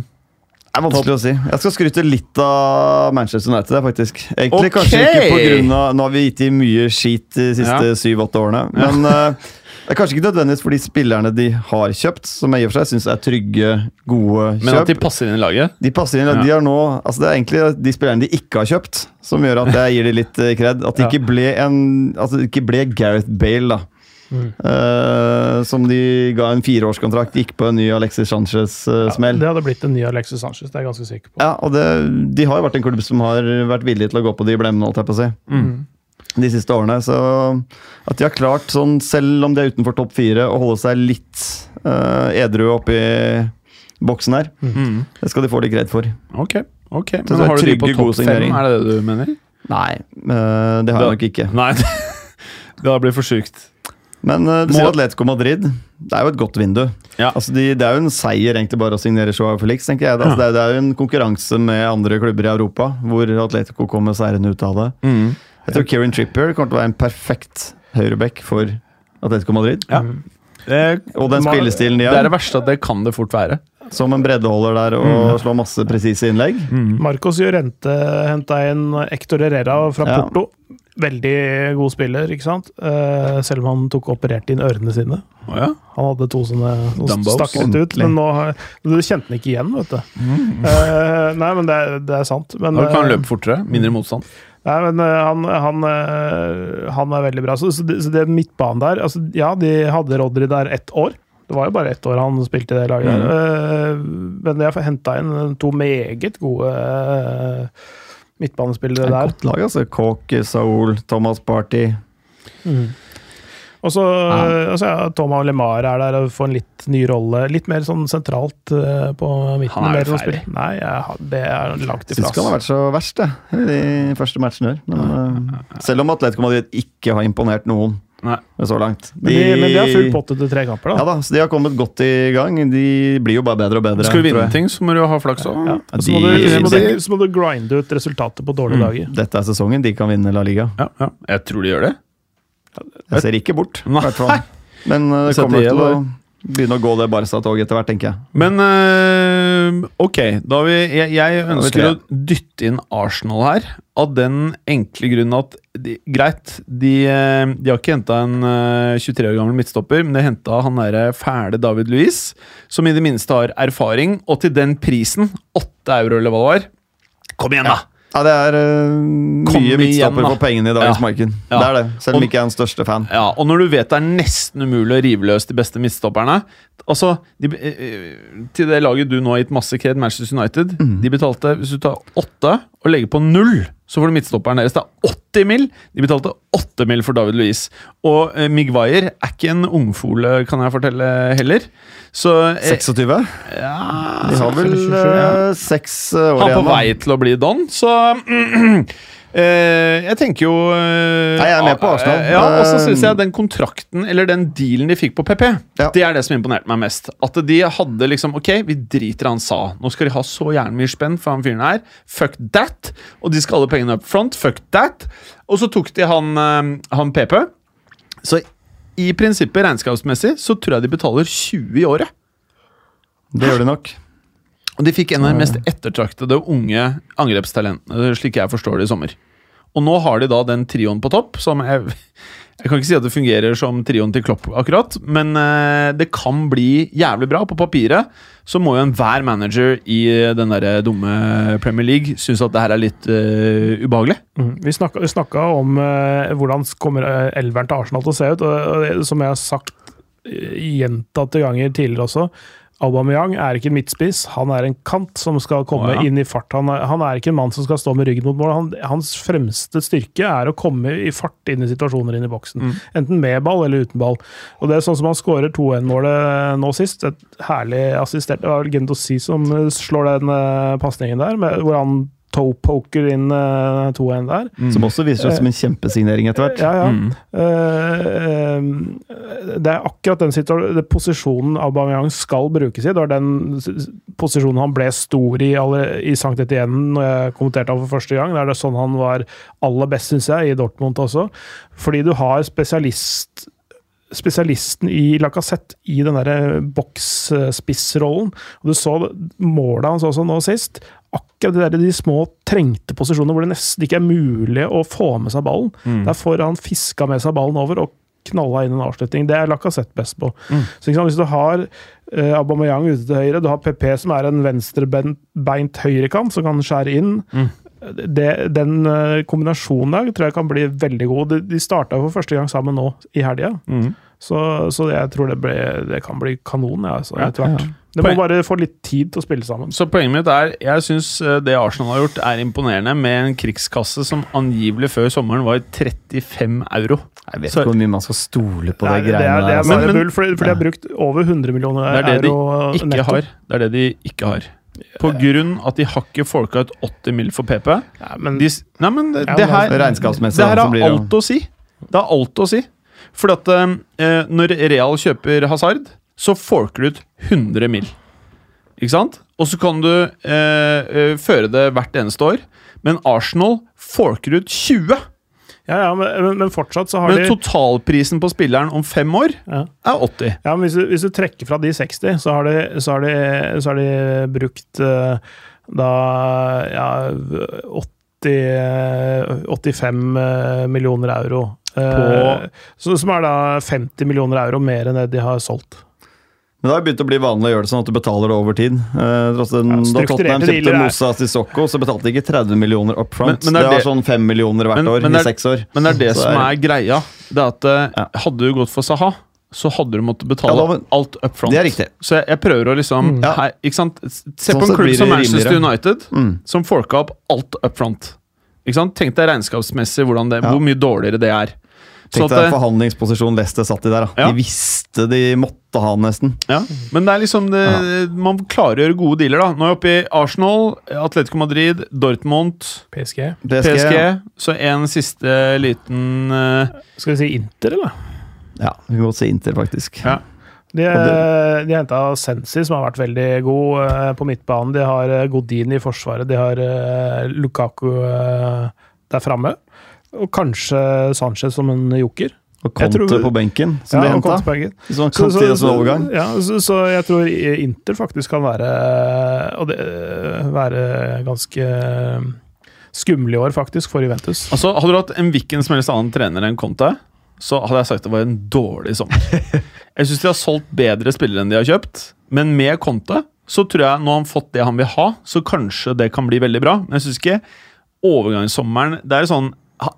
Det er vanskelig å si. Jeg skal skryte litt av Manchester United, faktisk. Egentlig okay. kanskje ikke på grunn av Nå har vi gitt dem mye skit de siste Ja. syv-åtte årene, men eh, det er kanskje ikke nødvendigvis for de spillerne de har kjøpt, som jeg i og for seg syns er trygge, gode kjøp. men at de passer inn i laget. De passer inn, Ja. de har nå, altså Det er egentlig de spillerne de ikke har kjøpt, som gjør at jeg gir dem litt eh, kred. At det Ja. ikke ble en Altså det ikke ble Gareth Bale, da. Mm. Uh, som de ga en fireårskontrakt, gikk på en ny Alexis Sanchez-smell. Det hadde blitt en ny Alexis Sanchez, det er jeg ganske sikker på. Ja, og det, De har jo vært en klubb som har vært villig til å gå på de blemmene, holdt jeg på å si, Mm. De siste årene. Så at de har klart, sånn, selv om de er utenfor topp fire, å holde seg litt uh, edru oppi boksen her, Mm. det skal de få litt greit for. Ok, ok. Men har du de på topp fem, er det det du mener? Nei, uh, det har jeg nok ikke. Nei, det har blitt for sjukt. Men uh, du sier Atletico Madrid. Det er jo et godt vindu. Ja. Altså de, det er jo en seier egentlig bare å signere Joao Felix. tenker jeg. Altså er, det er jo en konkurranse med andre klubber i Europa, hvor Atletico kommer seirende ut av det. Mm. Jeg tror Kieran Trippier kommer til å være en perfekt høyreback for Atletico Madrid. Ja. Det, Og den spillestilen de det er det verste at det kan det fort være. som en breddeholder der og slår masse presise innlegg. Marcos Llorente henta inn Ector Herrera fra Ja. Porto. Veldig god spiller, ikke sant? Uh, selv om han tok operert inn ørene sine. Oh, ja. Han hadde to sånne som stakk litt ut, men nå du kjente han ikke igjen, vet du. Eh, nei, men det, er- det er sant. Men, Da kan han eh, løpe fortere. Mindre motstand. Nei, men eh, han, han, eh, han er veldig bra. Så, så, det, så det midtbanen der altså, Ja, de hadde Rodry der ett år. Det var jo bare ett år han spilte i det laget. der. Eh, men jeg har henta inn to meget gode midtbanespillere er der. godt lag, altså. Kåke, Saul, Thomas Party. Og så altså, ja, Thomas Lemar er der og får en litt ny rolle. Litt mer sånn sentralt eh, på midten. Han er jo ferdig. Nei, jeg, det er langt Syns ifra. ikke han har vært så verst, det, i de første matchene. her. Men, uh, selv om Atletico Madrid ikke har imponert noen Nei. så langt. Men de, men de har full pott etter tre kamper, da. Ja da, så de har kommet godt i gang. De blir jo bare bedre og bedre. Skal du vinne ting, så må du ha flaks òg. Ja. Ja, Så, må du, så, må du, så må du grinde ut resultatet på dårlige dager. Dette er sesongen de kan vinne La Liga. Ja, ja. Jeg tror de gjør det. Jeg ser ikke bort, i Nei. hvert fall. Men eh, det kommer til å begynne å gå det Barca-toget etter hvert, tenker jeg. Men øh, ok, da vi, jeg, jeg ønsker tre. å dytte inn Arsenal her. Av den enkle grunn at de, Greit, de, øh, de har ikke henta en øh, 23 år gammel midtstopper, men de har henta han derre fæle David Louis, som i det minste har erfaring, og til den prisen, 8 euro eller hva det var Kom igjen, da! Ja, det er uh, mye midtstopper for pengene i dagens Ja. marked. Ja. Det er det, selv Og- om ikke jeg er den største fan. Ja, og når du vet det er nesten umulig å rive løs de beste midtstopperne Altså, de, eh, eh, Til det laget du nå har gitt masse kred, Manchester United, Mm. de betalte Hvis du tar åtte og legger på null, så får du midtstopperen deres. Det er 80 mill. De betalte 8 mill for David Louis. Og eh, Migwayer er ikke en ungfole, kan jeg fortelle heller. Så eh, 26? ja, De har vel eh, seks eh, år Han er på vei til å bli Don, så Jeg tenker jo eh, Nei, jeg er med på Arsenal. Ja, Og så syns Eh, jeg den kontrakten, eller den dealen de fikk på PP, Ja. det er det som imponerte meg mest. At de hadde liksom Ok, vi driter i han sa. Nå skal de ha så gjerne mye spenn for han fyren her. Fuck that. Og de skal alle pengene up front. Fuck that. Og så tok de han, eh, han PP. Så i prinsippet, regnskapsmessig, så tror jeg de betaler 20 i året. Det gjør de nok. Og de fikk en av de mest ettertraktede unge angrepstalentene, slik jeg forstår det, i sommer. Og nå har de da den trioen på topp, som jeg, jeg kan ikke si at det fungerer som trioen til Klopp, akkurat, men eh, det kan bli jævlig bra. På papiret så må jo enhver manager i den der dumme Premier League synes at det her er litt uh, ubehagelig. Mm. Vi snakka, om uh, hvordan kommer elveren til Arsenal til å se ut. og, og Som jeg har sagt gjentatte ganger tidligere også. Aubameyang er ikke en midtspiss, han er en kant som skal komme oh, ja. inn i fart. Han er, han er ikke en mann som skal stå med ryggen mot mål. Han, hans fremste styrke er å komme i fart inn i situasjoner inn i boksen. Mm. Enten med ball eller uten ball. Og det er sånn som han skårer 2-1-målet nå sist. Et herlig assistert Det var vel Gendossi som eh, slår den uh, pasningen der, med, hvor han toe-poker inn uh, 2-1 der. Som også viser seg som en kjempesignering etter hvert. Ja, ja. Mm. Eh, eh, det er akkurat den, situasjonen, den posisjonen Aubameyang skal brukes i. Det var den posisjonen han ble stor i alle, i Sankt Etienne når jeg kommenterte ham for første gang. Det er det sånn han var aller best, syns jeg, i Dortmund også. Fordi du har spesialist spesialisten i Lacassette i den der boksspissrollen. Og du så målet hans også nå sist. Akkurat de, der, de små trengte posisjonene hvor det nesten ikke er mulig å få med seg ballen. Der får han fiska med seg ballen over og knalla inn en avslutning. Det er Lacassette best på. Så liksom, Hvis du har uh, Aubameyang ute til høyre, du har PP som er en venstrebeint høyrekant som kan skjære inn. Det, den eh, kombinasjonen der tror jeg kan bli veldig god. De, de starta for første gang sammen nå i helga. Mm. Så, så jeg tror det, ble, det kan bli kanon ja, altså, etter hvert. Det må bare få litt tid til å spille sammen. Så poenget mitt er Jeg syns det Arsenal har gjort, er imponerende, med en krigskasse som angivelig før sommeren var 35 euro. Jeg vet Så- ikke hvor mye man skal stole på Nei, det det, er, greiene det er bare men- bull, for, for de har brukt over 100 millioner Det er det de ikke netto. har. Det er det de ikke har. På grunn at de har ikke folka ut 80 mill. for PP. Nei, men De, nei, men det, Ja, det her, det her har det alt å si. Det har alt å si. Fordi at eh, når Real kjøper Hazard, så forker du ut 100 mill. Ikke sant? Og så kan du eh, eh, føre det hvert eneste år. Men Arsenal forker ut 20. Ja, ja, men, men- men fortsatt så har Men de totalprisen på spilleren om fem år ja. er 80. Ja, men hvis du, hvis du trekker fra de 60, så har de, så har de, så har de brukt eh, da ja, 80, eh, 85 eh, millioner euro. Eh, som er da 50 millioner euro mer enn det de har solgt. Men det har begynt å bli vanlig å gjøre det sånn at du betaler det over tid. Eh, tross den, Ja, da Tottenham kjøpte Moussa er- Sissoko, så betalte de ikke 30 millioner up front. Men- men det, det er var sånn 5 millioner hvert Men- år men i er- seks år. Men det er det Så som er- er greia. Det er at eh, Ja. Hadde du gått for Saha, så hadde du måttet betale Ja, da, men- alt up front. Det er riktig. Så jeg, jeg prøver å liksom Mm. Her, ikke sant? Se Sånn på en klubb som Manchester rimeligere. United, Mm. som folka opp alt up front. Ikke sant? Tenk deg regnskapsmessig det, Ja. hvor mye dårligere det er. Tenk deg forhandlingsposisjonen Leicester satt i der. Da. Ja. De visste de måtte ha den nesten. ja. Men det er liksom det, man klarer å gjøre gode dealer. da Nå er jeg oppe i Arsenal, Atletico Madrid, Dortmund, PSG. PSG. Så en siste liten uh, Skal vi si Inter, eller? Ja, vi må også Inter, faktisk. Ja. De, de henta Sensi, som har vært veldig god eh, på midtbanen. De har eh, Godin i forsvaret. De har eh, Lukaku der framme. Og kanskje Sanchez som en joker. Og Conte på benken, som de og henta. Kongsberger. Sånn Så, så, så, så, overgang. ja, så, så jeg tror Inter faktisk kan være Og det, være ganske skumle i år, faktisk, for Juventus. Altså, Hadde du hatt en hvilken som helst annen trener enn Conte, så hadde jeg sagt det var en dårlig sommer. Jeg syns de har solgt bedre spillere enn de har kjøpt, men med Conte så tror jeg nå har han fått det han vil ha, så kanskje det kan bli veldig bra. Men jeg syns ikke overgangssommeren Det er sånn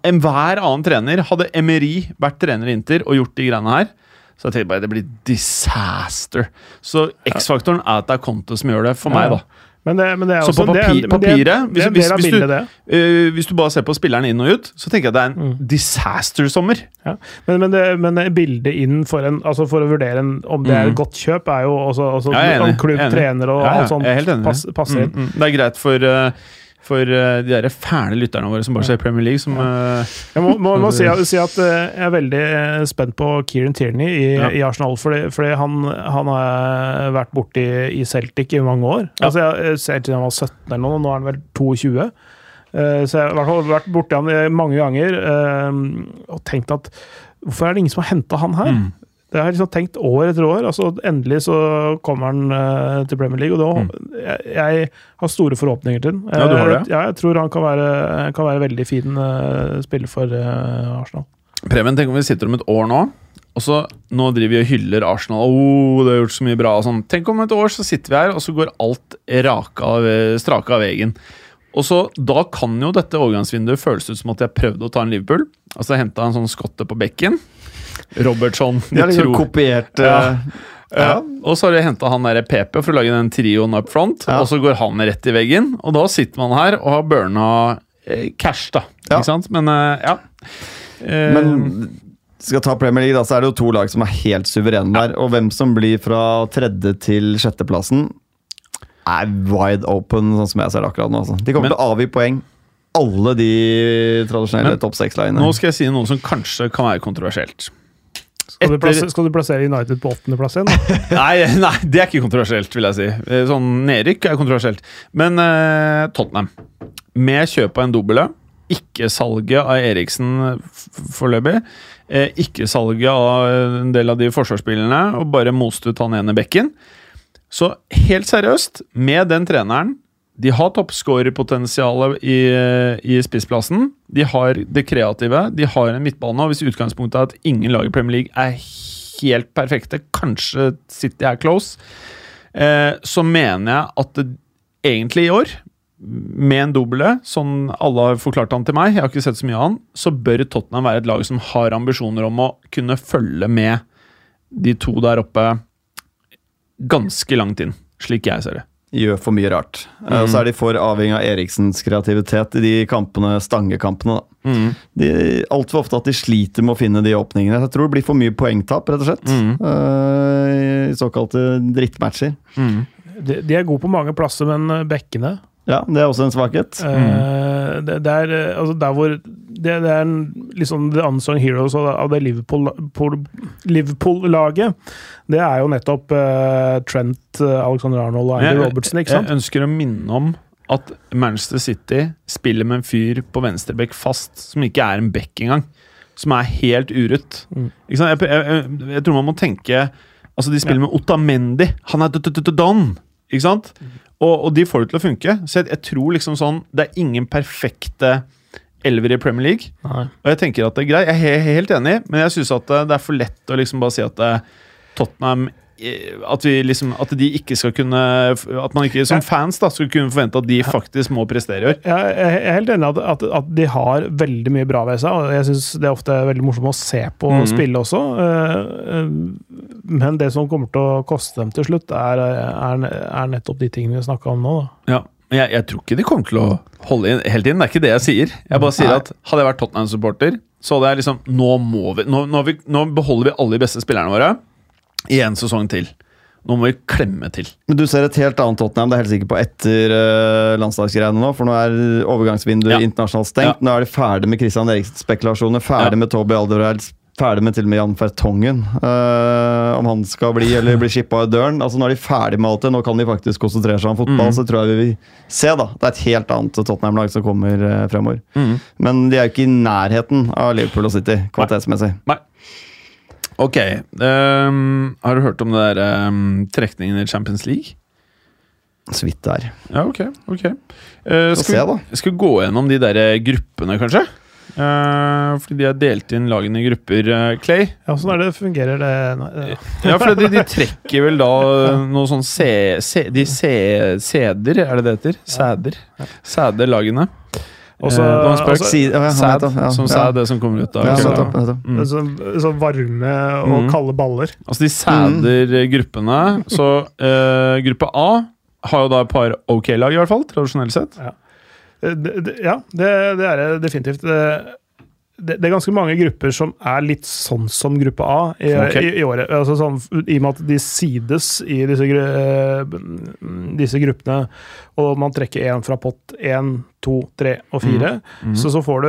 Enhver annen trener Hadde Emery vært trener i Inter og gjort de greiene her, så jeg tenkte bare det blir disaster. Så X-faktoren er at det er Conte som gjør det, for meg, da. Men det, men det er Så også på papir- det papiret, hvis- av hvis du-. Eh, hvis du bare ser på spilleren inn og ut, så tenker jeg det er en disaster-sommer. Ja. Men, men, det, men bildet inn for, en, altså for å vurdere en, om det er Mm. et godt kjøp, er jo også, også Ja, jeg er om klubb, er trener og Ja, ja, alt sånt er enig. pass, inn. Mm, mm. Det er greit for, eh, for eh, de der fæle lytterne våre som bare ser Premier League, som ja. Jeg må, må, må si, si at eh, jeg er veldig eh, spent på Kieran Tierney i, Ja. i Arsenal, fordi, fordi han, han har vært borti i Celtic i mange år. Ja. Altså jeg, ser til han var 17 eller noe, nå er han vel 22. Eh, Så jeg har vært borti han mange ganger eh, og tenkt at hvorfor er det ingen som har henta han her? mm. Det har jeg liksom tenkt år etter år. altså Endelig så kommer han uh, til Premier League, og da jeg, jeg har store forhåpninger til. Mm. Ja, du har det? Ja, jeg tror han kan være, kan være veldig fin uh, spiller for uh, Arsenal. Preben, tenk om vi sitter om et år nå, og så nå driver vi og hyller Arsenal. Oh, det har gjort så mye bra og sånn. Tenk om et år så sitter vi her, og så går alt raka av, straka av veien. Og så, Da kan jo dette overgangsvinduet føles ut som at jeg prøvde å ta en Liverpool. Altså henta en sånn skotte på bekken. Robertson. De har liksom kopiert Ja. eh, Ja. Og så har de henta han der PP for å lage den trioen up front, Ja. og så går han rett i veggen. Og da sitter man her og har burna eh, cash, da. Ja. Ikke sant? Men eh, ja. Eh, Men skal ta Premier League, da, så er det jo to lag som er helt suverene der. Og hvem som blir fra tredje til sjetteplassen, er wide open, sånn som jeg ser det akkurat nå. Altså. De kommer Men- til å avgi poeng, alle de tradisjonelle Men- topp seks-linene. nå skal jeg si noe som kanskje kan være kontroversielt. Skal, du plassere, skal du plassere United på åttendeplass igjen? Nei, nei, det er ikke kontroversielt, vil jeg si. Eh, Sånn nedrykk er kontroversielt. Men eh, Tottenham, med kjøp av en dobbel, ikke salget av Eriksen foreløpig, eh, ikke salget av en del av de forsvarsspillerne, og bare most ut han ene bekken. Så helt seriøst, med den treneren De har toppskårerpotensialet i, i spissplassen. De har det kreative. De har en midtbane. Og hvis utgangspunktet er at ingen lag i Premier League er helt perfekte, kanskje City er close, eh, så mener jeg at det egentlig i år, med en doble, sånn alle har forklart han til meg, jeg har ikke sett så mye av han, så bør Tottenham være et lag som har ambisjoner om å kunne følge med de to der oppe ganske langt inn, slik jeg ser det. Gjør for mye rart. Mm. Og så er de for avhengig av Eriksens kreativitet i de kampene, stangekampene. da. Mm. De, Altfor ofte at de sliter med å finne de åpningene. Jeg tror det blir for mye poengtap, rett og slett. Mm. Uh, I såkalte drittmatcher. Mm. De, de er gode på mange plasser, men eh, bekkene Ja, det er også en svakhet. eh, det, det er, eh, altså Der hvor det, det er en, liksom the unsung heroes av, det Liverpool-laget. Liverpool-laget. det er jo nettopp uh, Trent, Alexander Arnold og Andy Robertson. ikke sant? Jeg ønsker å minne om at Manchester City spiller med en fyr på venstrebekk fast, som ikke er en bekk engang. Som er helt urutt. Mm. Ikke sant? Jeg, jeg, jeg, jeg tror man må tenke Altså, de spiller med Otamendi. Han er d-d-d-don! Ikke sant? Og, og de får det til å funke. Så jeg, jeg tror liksom sånn Det er ingen perfekte elver i Premier League. Nei. Og jeg tenker at det er greit. Jeg er helt enig, men jeg syns at det det er for lett å liksom bare si at eh, Tottenham eh, at, vi liksom, at de ikke skal kunne At man ikke som fans da skal kunne forvente at de faktisk må prestere i år. Jeg er helt enig i at, at, de har veldig mye bra ved seg, og jeg syns det er ofte veldig morsomt å se på mm. spille også. Eh, eh, Men det som kommer til å koste dem til slutt, er, er, er nettopp de tingene vi snakka om nå. Da. Ja. Men jeg, jeg tror ikke de kommer til å holde inn helt inn. Det er ikke det jeg sier. Jeg bare sier at Hadde jeg vært Tottenham-supporter, så hadde jeg liksom Nå må vi nå, nå, vi, nå beholder vi alle de beste spillerne våre i en sesong til. Nå må vi klemme til. Men du ser et helt annet Tottenham, det er helt sikker på, etter uh, landslagsgreiene nå. For nå er overgangsvinduet Ja. internasjonalt stengt. Nå er de ferdig med Christian Eriksens spekulasjoner, ferdig Ja. med Toby Alderweireld, ferdig med til og med Jan Fertongen. Uh, om han skal bli eller bli shippa i døren. Altså Nå er de ferdig med alt det, nå kan de faktisk konsentrere seg om fotball. Mm. Så tror jeg vi vil se da, det er et helt annet Tottenham-lag som kommer uh, fremover. Men de er jo ikke i nærheten av Liverpool og City kvalitetsmessig. Nei. Ok. Um, har du hørt om det der um, trekningen i Champions League? Så vidt det er. Ja, ok. ok. Uh, skal, se, da. vi, skal vi gå gjennom de der eh, gruppene, kanskje? Uh, fordi de har delt inn lagene i grupper, uh, Clay. Ja, Sånn er det fungerer det ja. Ja, for de, de trekker vel da noe sånn se, se, De se, seder, er det det heter? Sæder. Sæder-lagene. Også- Eh, det var en spøk. også- Si, ja, sad, ja, som ja. sæd, det som kommer ut av Ja. Mm. så, så varme og mm. kalde baller. Altså, de sæder gruppene. Så eh, gruppe A har jo da et par ok-lag, i hvert fall, tradisjonelt sett. Ja, det- det- Ja, det, det er det definitivt. Det, det, det er ganske mange grupper som er litt sånn som gruppe A i, okay. i, i året. Altså sånn, I og med at de sides i disse, eh, disse gruppene, og man trekker én fra pott én, to, tre og fire, Mhm. så, så får du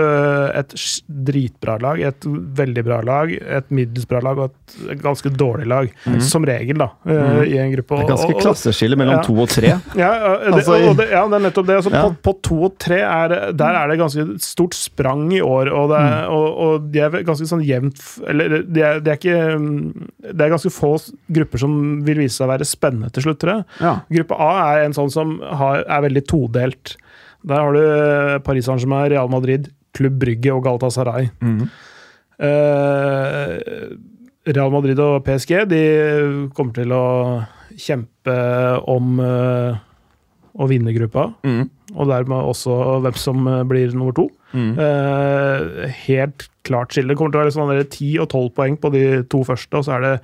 et dritbra lag, et veldig bra lag, et middels bra lag og et ganske dårlig lag. Som regel, da, Mhm. i en gruppe. Det er ganske Og- og- klasseskille mellom Ja. to og tre. ja, ja, det, Altså, og det, ja, det er nettopp det. Altså, Ja. på, på to og tre er, der er det ganske stort sprang i år, og, det er, Mm. og, og de er ganske sånn jevnt Eller det er, de er ikke mm, Det er ganske få grupper som vil vise seg å være spennende til slutt, tror jeg. Ja. Gruppe A er en sånn som har, er veldig todelt. Der har du eh, Paris Saint-Germain, Real Madrid, Klubb Brygge og Galatasaray. Mhm. Eh, Real Madrid og PSG de kommer til å kjempe om eh, å vinne gruppa, Mhm. og dermed også hvem som eh, blir nummer to. Mm. Eh, helt klart skille. Det kommer til å være sånn 10 og 12 poeng på de to første, og så er det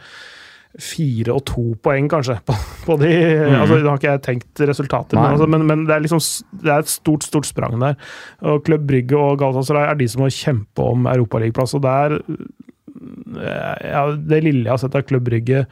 fire og to poeng, kanskje, på, på de altså, Nå har ikke jeg tenkt resultater, men, altså, men, men det er liksom det er et stort stort sprang der. Og Klubb Brygge og Galatasaray er de som må kjempe om europaligaplass. Og der eh, ja, Det lille jeg har sett av Klubb Brygge,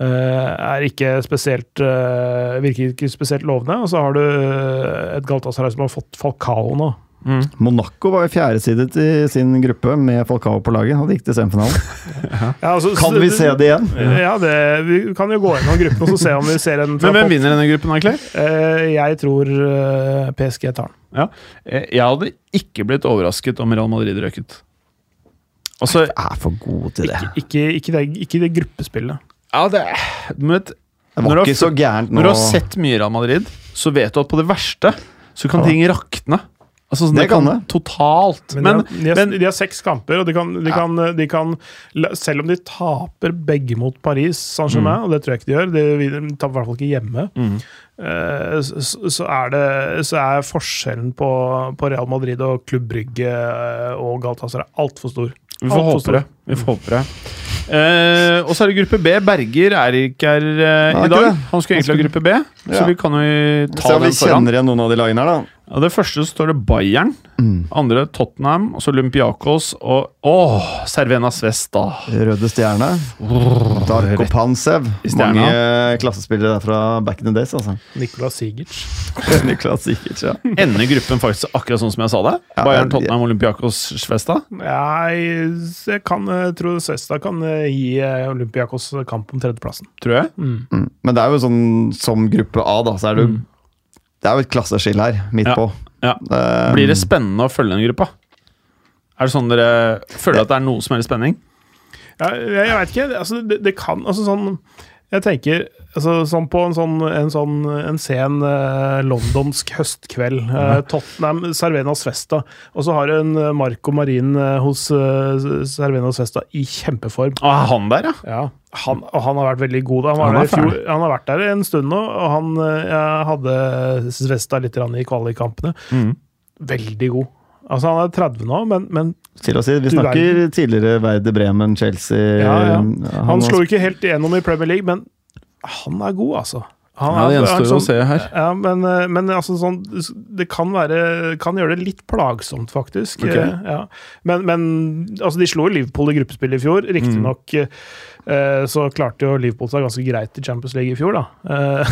eh, er ikke spesielt eh, virker ikke spesielt lovende. Og så har du et Galatasaray som har fått Falcao nå. Mhm. Monaco var jo fjerdesidet i sin gruppe med Falcao på laget. Han gikk til semifinalen. Ja, altså, Kan vi se det igjen? Ja, det, vi kan jo gå gjennom gruppen og se om vi ser en Men hvem vinner denne gruppen, egentlig? Eh, jeg tror eh, PSG tar den. Ja. Eh, Jeg hadde ikke blitt overrasket om Real Madrid røket. Altså, Jeg er for god til det. Ikke, ikke, det, ikke det gruppespillet. ja, det men vet, Det var du ikke har- så gærent nå. Når du har sett mye Real Madrid, så vet du at på det verste så kan Ja. ting rakne. Altså, sånn, Det det kan det. Totalt. Men, Men, de, har, de, har, de har seks kamper, og de kan, de kan, de kan Selv om de taper begge mot Paris Saint-Germain, og det tror jeg ikke de gjør, de, de taper i hvert fall ikke hjemme, Mm. eh, så, så, er det, så er forskjellen på, på Real Madrid og Klubb Brygge eh, og Galatasaray altfor stor. vi får Alt håpe det. Vi får håpe det. Uh, og så er det gruppe B. Berger er ikke her uh, er i dag. Han skulle egentlig ha gruppe B, så vi kan jo Se ta om vi den foran. kjenner igjen noen av de lagene her, da. Og det første så står det Bayern. Andre Tottenham, og så Olympiakos og Åh, Servena Svesta. Røde Stjerne. Darko Pansev. Mange klassespillere der fra back in the days, altså. Nicolas Sigerts. Niklas Sikkert, ja. Ender gruppen faktisk akkurat sånn som jeg sa det? Ja, Bayern, ja. Tottenham, Olympiakos, Svesta? Jeg, jeg kan, jeg tror Svesta kan eh, gi eh, Olympiakos kamp om tredjeplassen. Tror jeg. Mm. Men det er jo sånn som gruppe A, da, så er det jo Det er jo et klasseskille her, midt Ja. på. Ja. Um, Blir det spennende å følge den gruppa? Er det sånn dere føler at det er noe som helst spenning? Ja, jeg, veit ikke. Altså, det, det kan altså sånn Jeg tenker altså, sånn på en sånn en, sånn, en sen eh, londonsk høstkveld. eh, Tottenham, Cervenas Festa. Og så har du en eh, Marco Marin eh, hos uh, Cervenas Festa i kjempeform. Er han der, ja? Ja, han, og han har vært veldig god. Han, Han fjor, han har vært der en stund nå, og han eh, hadde Svesta litt i kvalikkampene. Mm. Veldig god. Altså Han er 30 nå, men, men Til å si, Vi snakker snakker tidligere Werder Bremen, Chelsea Ja, ja. Han, han slo ikke helt igjennom i Premier League, men han er god, altså. Han Ja, det er- gjenstår er å sånn- se her. Ja, men, eh, men altså sånn Det kan være Kan gjøre det litt plagsomt, faktisk. Ok. Eh, Ja. Men, men altså, de slo jo Liverpool i gruppespillet i fjor. Riktignok Mm. eh, så klarte jo Liverpool seg ganske greit i Champions League i fjor, da. Eh,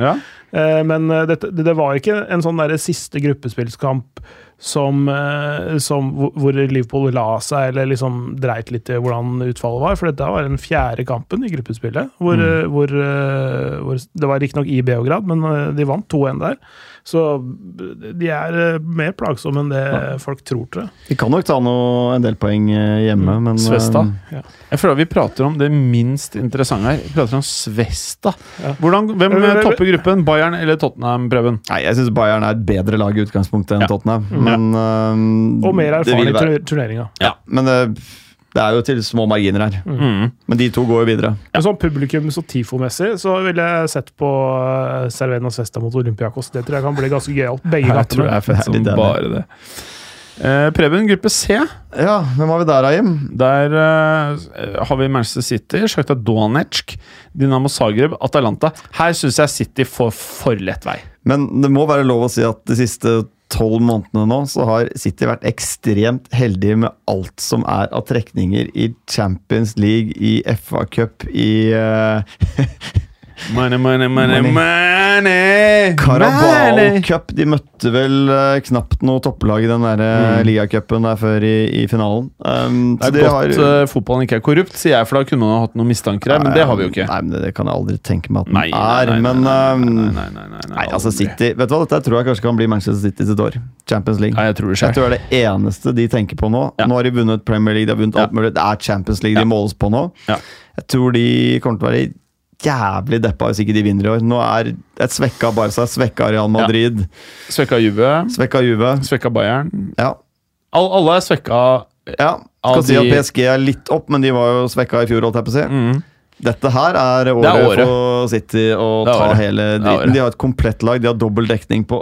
ja. Eh, Men eh, dette, det det var ikke en sånn der siste gruppespillskamp som, eh, som hvor- Liverpool la seg, eller liksom dreit litt i hvordan utfallet var. For dette var den fjerde kampen i gruppespillet. Hvor, Mm. eh, hvor, eh, hvor Det var riktignok i Beograd, men de vant 2-1 der. Så de er eh, mer plagsomme enn det folk tror, tror jeg. De kan nok ta noe, en del poeng eh, hjemme, men eh, Svesta. Ja. Jeg føler at vi prater om det minst interessante her. Vi prater om Svesta. Ja. Hvordan, hvem topper gruppen? Bayern eller Tottenham, Preben? Nei, Jeg syns Bayern er et bedre lag i utgangspunktet enn Ja. Tottenham. Men, um, Og mer det erfaren i turneringa. Ja, men det, det er jo til små marginer her. Mm. Men de to går jo videre. Men sånn publikums- og tifo-messig så ville jeg sett på Cervenas Vesta Svesta mot Olympiakos. Det tror jeg kan bli ganske gøyalt. Begge Jeg tror jeg er fett Det er som bare det. Eh, Preben, gruppe C. Ja, hvem har vi der, Jim? Der eh, har vi Manchester City, Sjakta Donetsk, Dinamo Zagreb, Atalanta. Her syns jeg City får for lett vei. Men det må være lov å si at de siste tolv månedene nå, så har City vært ekstremt heldige med alt som er av trekninger i Champions League, i FA Cup, i uh, Money, money, money, Money. Carabao. Cup. De møtte vel uh, knapt noe topplag i den der uh, Mm. ligacupen der før i, i finalen. Um, Det er de godt har- uh, fotballen ikke er korrupt, sier jeg, for da kunne man ha hatt noen mistanker her, men det har vi jo ikke. Nei, men det, det kan jeg aldri tenke meg at den Nei, er. nei, men nei, um, nei, altså. City Vet du hva, Dette tror jeg kanskje kan bli Manchester City sitt år. Champions League. Jeg tror det Jeg tror det er det eneste de tenker på nå. Ja. Nå har de vunnet Premier League, de har vunnet Ja. alt mulig. Det er Champions League Ja. de måles på nå. Ja. Jeg tror de kommer til å være jævlig deppa hvis ikke de vinner i år. Nå er et svekka Barca, svekka Real Madrid, Svekka Juve, svekka Juve. svekka Bayern. Ja. All, alle er svekka ja. Skal si at PSG er litt opp, men de var jo svekka i fjor, holdt jeg på å si. mm. Dette her er året, Det er året. for City å ta året. hele året. De har et komplett lag, de har dobbel dekning på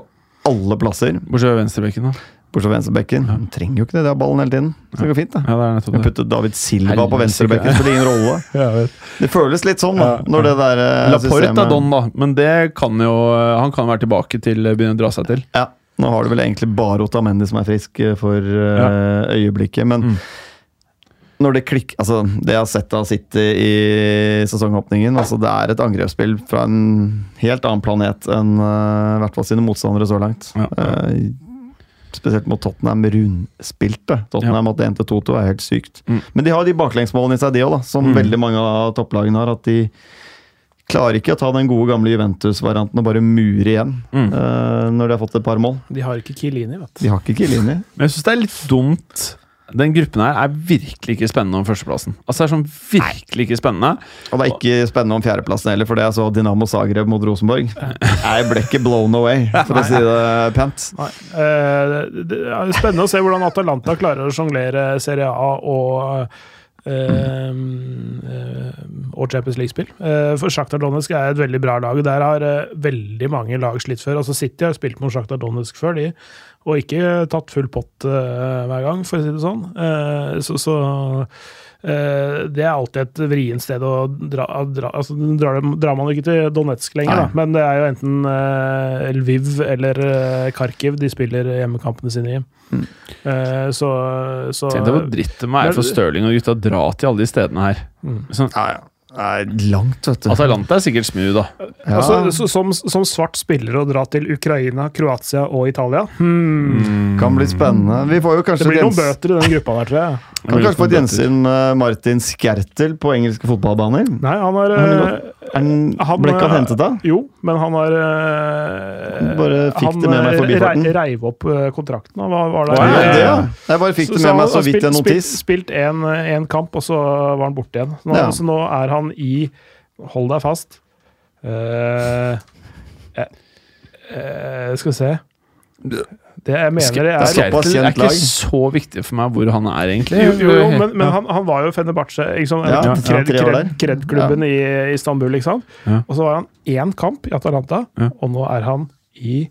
alle plasser. Bortsett fra venstrebekken, da. Bortsett fra venstrebekken. Ja. trenger jo ikke det, de har ballen hele tiden. Så det går fint, da. Ja, det det. puttet David Silva på Helsike. venstrebekken, spiller ingen rolle. Det føles litt sånn, da, når det der eh, Laporte systemet er don, da, men det kan jo Han kan være tilbake til begynne å dra seg til. Ja, Nå har du vel egentlig bare Otamendi som er frisk eh, for eh, øyeblikket, men Mm. når det klikker Altså, det jeg har sett av City i sesongåpningen, altså det er et angrepsspill fra en helt annen planet enn eh, i hvert fall sine motstandere så langt. Ja. Eh, spesielt mot Tottenham rundspilte. Tottenham hadde 1-2-2, er helt sykt. Mm. Men de har de baklengsmålene i seg, de òg, som Mm. veldig mange av topplagene har. At de klarer ikke å ta den gode gamle Juventus-varianten og bare mure igjen Mm. uh, når de har fått et par mål. De har ikke Kilini, vet du. De har ikke Kilini. Men jeg syns det er litt dumt. Den gruppen her er virkelig ikke spennende om førsteplassen. Altså Det er sånn virkelig ikke spennende. Og det er ikke spennende om fjerdeplassen heller, for det jeg så Dinamo Zagreb mot Rosenborg. Jeg ble ikke blown away, for å si det pent. Nei. Eh, det er spennende å se hvordan Atalanta klarer å sjonglere Serie A og eh, uh, og Champions League-spill. Uh, for Shakhtar Donetsk er et veldig bra lag. Der har veldig mange lag slitt før. Altså City har spilt mot Shakhtar Donetsk før, de. Og ikke tatt full pott uh, hver gang, for å si det sånn. Uh, så så uh, det er alltid et vrient sted å dra. dra altså, drar, drar man ikke til Donetsk lenger, Nei. da, men det er jo enten Lviv eller Kharkiv de spiller hjemmekampene sine i. Mm. Eh, så, så Tenk deg hvor dritt det må være for Stirling og gutta å dra til alle de stedene her. Mm. Sånn, Ja, ja. Nei, langt, vet du. Atalanta er sikkert smooth, da. Ja. altså, som, som svart spiller å dra til Ukraina, Kroatia og Italia hmm. Kan bli spennende. Vi får jo Det blir noen bøter i den gruppa der, tror jeg. kan kanskje få et gjensyn med Martin Skertel på engelske fotballbaner. Nei, han har Han eh, Er han, Han, ble ikke han eh, hentet da? Jo, men han har eh, Bare fikk han, det med meg forbi farten? Han rei- reiv opp eh, kontrakten. Hva var, var der. Ja, ja, det, ja. Jeg bare fikk det med meg så vidt en notis. Spilt, én en, en kamp, og så var han borte igjen. Nå, Ja. Så nå er han i Hold deg fast. Uh, uh, eh, skal vi se Det jeg mener det er Skertel er ikke så viktig for meg hvor han er, egentlig. jo, jo, jo, men, men han, han var jo Fenerbahçe, liksom? Ja, Eller Kred- Kred-. Kred-klubben i Istanbul, liksom. Ja. Og så var han én kamp i Atalanta, Ja. og nå er han i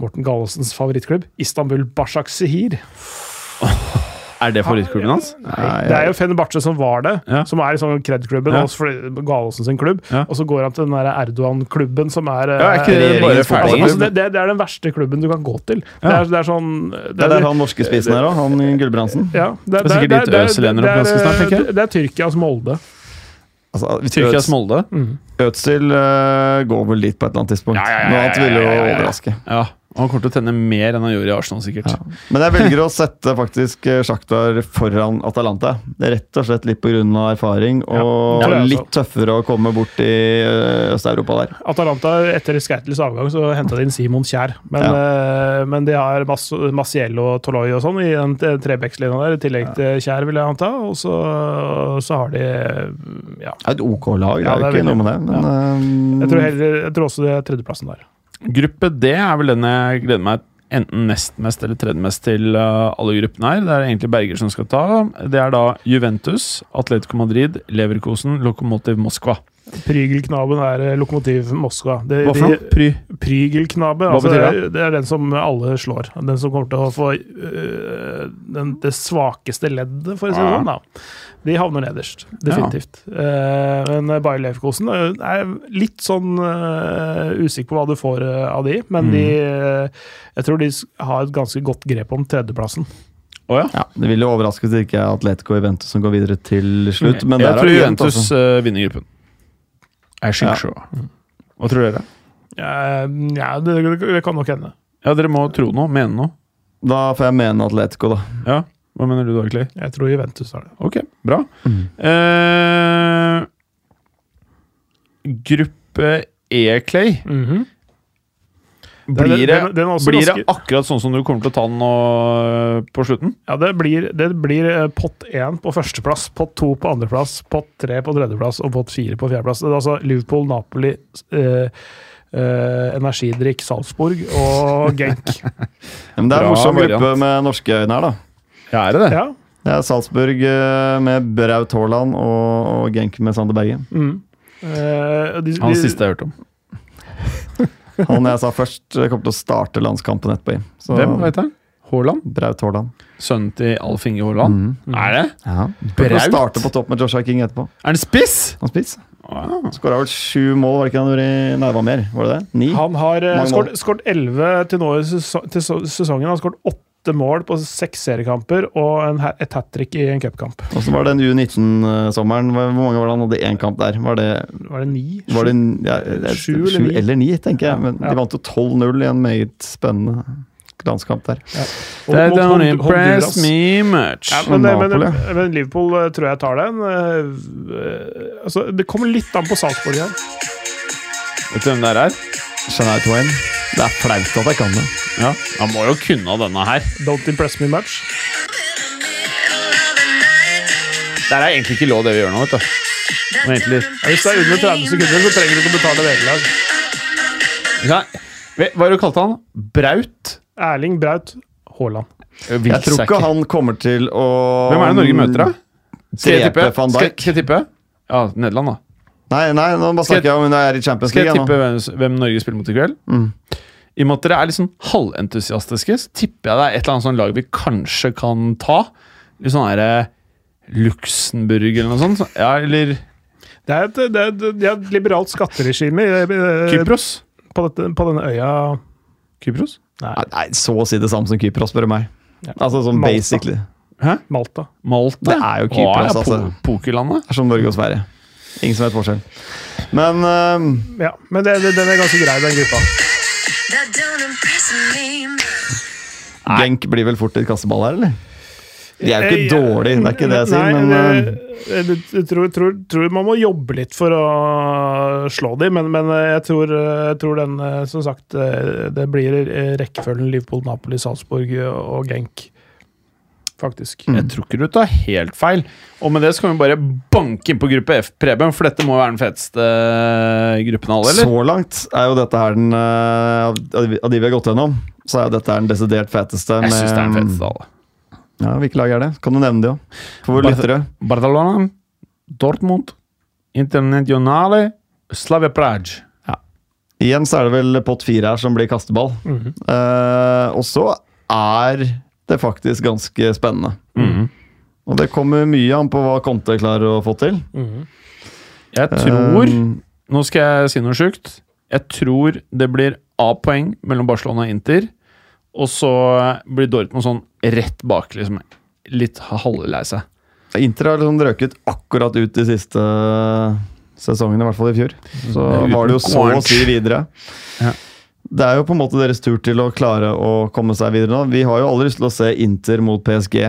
Morten Gallodsens favorittklubb, Istanbul Başakşehir. Er det favorittklubben hans? Nei, Det er jo Fenerbahçe som var det, Ja. som er liksom Kred-klubben, Ja. og sin klubb. Ja. Og så går han til den der Erdogan-klubben, som er eh, Ja, er ikke det bare altså, altså, det, det, det er den verste klubben du kan gå til. Det, er, det er sånn Det er der han norske spissen er òg, han Gulbrandsen. ja, det, er ganske snart, tenker det, det er Tyrkias Molde. Altså, Tyrkias Molde? Mm. Øzil uh, går vel dit på et eller annet tidspunkt. Ja, ja, ja, Noe annet ja, ja, ville jo ja, ja, ja. Han kommer til å tenne mer enn han gjorde i Arsenal, sikkert. Ja. Men jeg velger å sette faktisk Sjaktar Shakhtar foran Atalanta. Det er rett og slett litt pga. erfaring og Ja, det litt tøffere å komme bort i eh, Øst-Europa der. Atalanta, etter Skeitels avgang, så henta de inn Simon Kjær. Men, eh, men de har Mas Maciel og Toloi og sånn i den trebekslinja der, i tillegg til Kjær, vil jeg anta. Og så, så har de Ja. Det er et OK lag, det er jo ikke noe med det. Men, eh, Jeg tror, heller, jeg tror også det er tredjeplassen der. Gruppe D er vel den jeg gleder meg enten nest mest eller tredje mest til uh, alle gruppene her. Det er egentlig Berger som skal ta. Det er da Juventus, Atletico Madrid, Leverkosen, Lokomotiv Moskva. Prygelknaben er eh, Lokomotiv Moskva. Det, Hva for noe? Pry. Prygelknabe, Hva altså, betyr det? det er den som alle slår. Den som kommer til å få øh, den, det svakeste leddet, for å si det Ja. sånn. da. De havner nederst, definitivt. Eh, men Bayer Leverkosen øh, er litt sånn uh, usikker på hva du får uh, av de, men de øh, Jeg tror de har et ganske godt grep om tredjeplassen. Oh, ja. ja, det ville overraske hvis det ikke er Atletico og Juventus som går videre til slutt. Men jeg der er tror Juventus altså. uh, vinner gruppen. Jeg Ja. skyter så. Hva tror dere? Eh, ja, det, det kan nok hende. Ja, Dere må tro noe, mene noe. Da får jeg mene Atletico, da. Ja, Hva mener du da, Clay? Jeg tror Juventus har det. Ok, bra. Mm. Eh, gruppe E, Clay. Mhm. Blir, det, den- den blir det akkurat sånn som du kommer til å ta den nå på slutten? Ja, det blir, det blir eh, pott én på førsteplass, pott to på andreplass, pott tre på tredjeplass og pott fire på fjerdeplass. Det er altså Liverpool, Napoli, eh, eh, Energidrikk, Salzburg og Genk. Men det er en morsom gruppe med norske øyne her, da. Ja, er det det? Ja. Det er Salzburg eh, med Braut Haaland og, og Genk med Sander Berge. Mm. Eh, de, Han siste jeg hørte om. Han jeg sa først, eh, kommer til å starte landskampen etterpå. Så Hvem vet jeg? Haaland? Braut Haaland. Sønnen til Alf Inge Haaland? Mm. Er det? Ja. Braut? starte på topp med Joshua King etterpå. Er han spiss? Han spiss. Wow. Skåra vel sju mål, var det ikke han gjorde i Nei, var mer. Var det det? Ni? Han har uh, skåret 11 til nå i sesongen. Han har skåret åtte mål på seks seriekamper og en, et hat trick i en cupkamp. Og så var det den U19-sommeren. Hvor mange var det han hadde én kamp der? Var det, Var det ni? var det ja, det- Sju eller sju ni? eller ni, tenker jeg. Men Ja. de vant jo 12-0 i en meget spennende landskamp der. Ja. That don't Hond- impress me much. Ja, men, Og men, men Liverpool eh, tror jeg tar den. Eh, altså, det kommer litt an på Salzburg her. Vet du hvem det er? Shania Twain. Det er flaut at jeg kan det. Ja, Han må jo kunne denne her. Don't impress me much. Det er egentlig ikke lov, det vi gjør nå, vet du. Men egentlig Ja, hvis det er under 30 sekunder, så trenger du ikke å betale vederlag. ja. Vet- Hva har du kalte han? Braut? Erling Braut Haaland. Jeg tror ikke han kommer til å Hvem er det Norge møter, da? Skal jeg tippe? Drepe van Skal, Dijk. skal jeg tippe? Ja, Nederland, da. Nei, nei, nå bare jeg- snakker jeg om hun er i Champions Skal jeg League. tippe hvem, hvem Norge spiller mot i kveld? Mm. I og med at dere er litt sånn halventusiastiske, så tipper jeg det er et eller annet sånn lag vi kanskje kan ta. Litt sånn derre Luxembourg eller noe sånt. Ja, eller Det er et, det er, et- det er et liberalt skatteregime i- i- Kypros. på, dette, på denne øya. Kypros? Nei, Nei, Nei, så å si det samme som Kypros, spør du meg. Ja. Altså sånn Malta. basically. Hæ? Malta. Malta? Det er jo Kypros, altså. Pokerlandet? Det er som Norge og Sverige. Ingen som vet forskjell. Men uh, Ja, men det, det, den er ganske grei, den gruppa. Genk blir vel fort et kasteball her, eller? De er jo ikke Eh, dårlige, det er ikke det jeg sier, Nei, men jeg, jeg tror, tror, tror man må jobbe litt for å slå dem, men, men jeg, tror, jeg tror den eh, Som sagt, eh, det blir eh, rekkefølgen Liverpool, Napoli, Salzburg og Genk. Faktisk. Mm. Jeg tror ikke du tar helt feil. Og med det så kan vi bare banke inn på gruppe F, Preben, for dette må være den feteste gruppen av alle, eller? så langt er jo dette her den eh, Av de vi har gått gjennom, så er jo dette her den desidert feteste. Jeg syns det er den feteste av alle. Ja, Hvilke lag er det? Kan du nevne de òg? For våre lyttere. Barcelona, Dortmund, Internationale, Slavia Prague. Igjen så er det vel pott fire her som blir kasteball. Mm -hmm. uh, og så er det faktisk ganske spennende. Mm. Og det kommer mye an på hva Conte klarer å få til. Mm. Jeg tror um, Nå skal jeg si noe sjukt. Jeg tror det blir A-poeng mellom Barcelona og Inter. Og så blir Dortmund sånn rett bak, liksom. Litt halvlei seg. Inter har liksom drøket akkurat ut de siste sesongene, i hvert fall i fjor. Så var det jo så å si videre. Ja. Det er jo på en måte deres tur til å klare å komme seg videre nå. Vi har jo aldri lyst til å se Inter mot PSG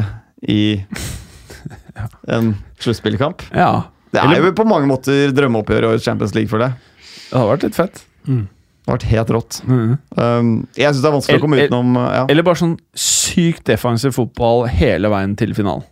i en sluttspillkamp. Ja. Det er jo på mange måter drømmeoppgjør i Champions League for det. Det har vært litt fett. Det har vært helt rått. Mm. Um, jeg syns det er vanskelig å komme El- el- utenom ja. Eller bare sånn sykt defensiv fotball hele veien til finalen.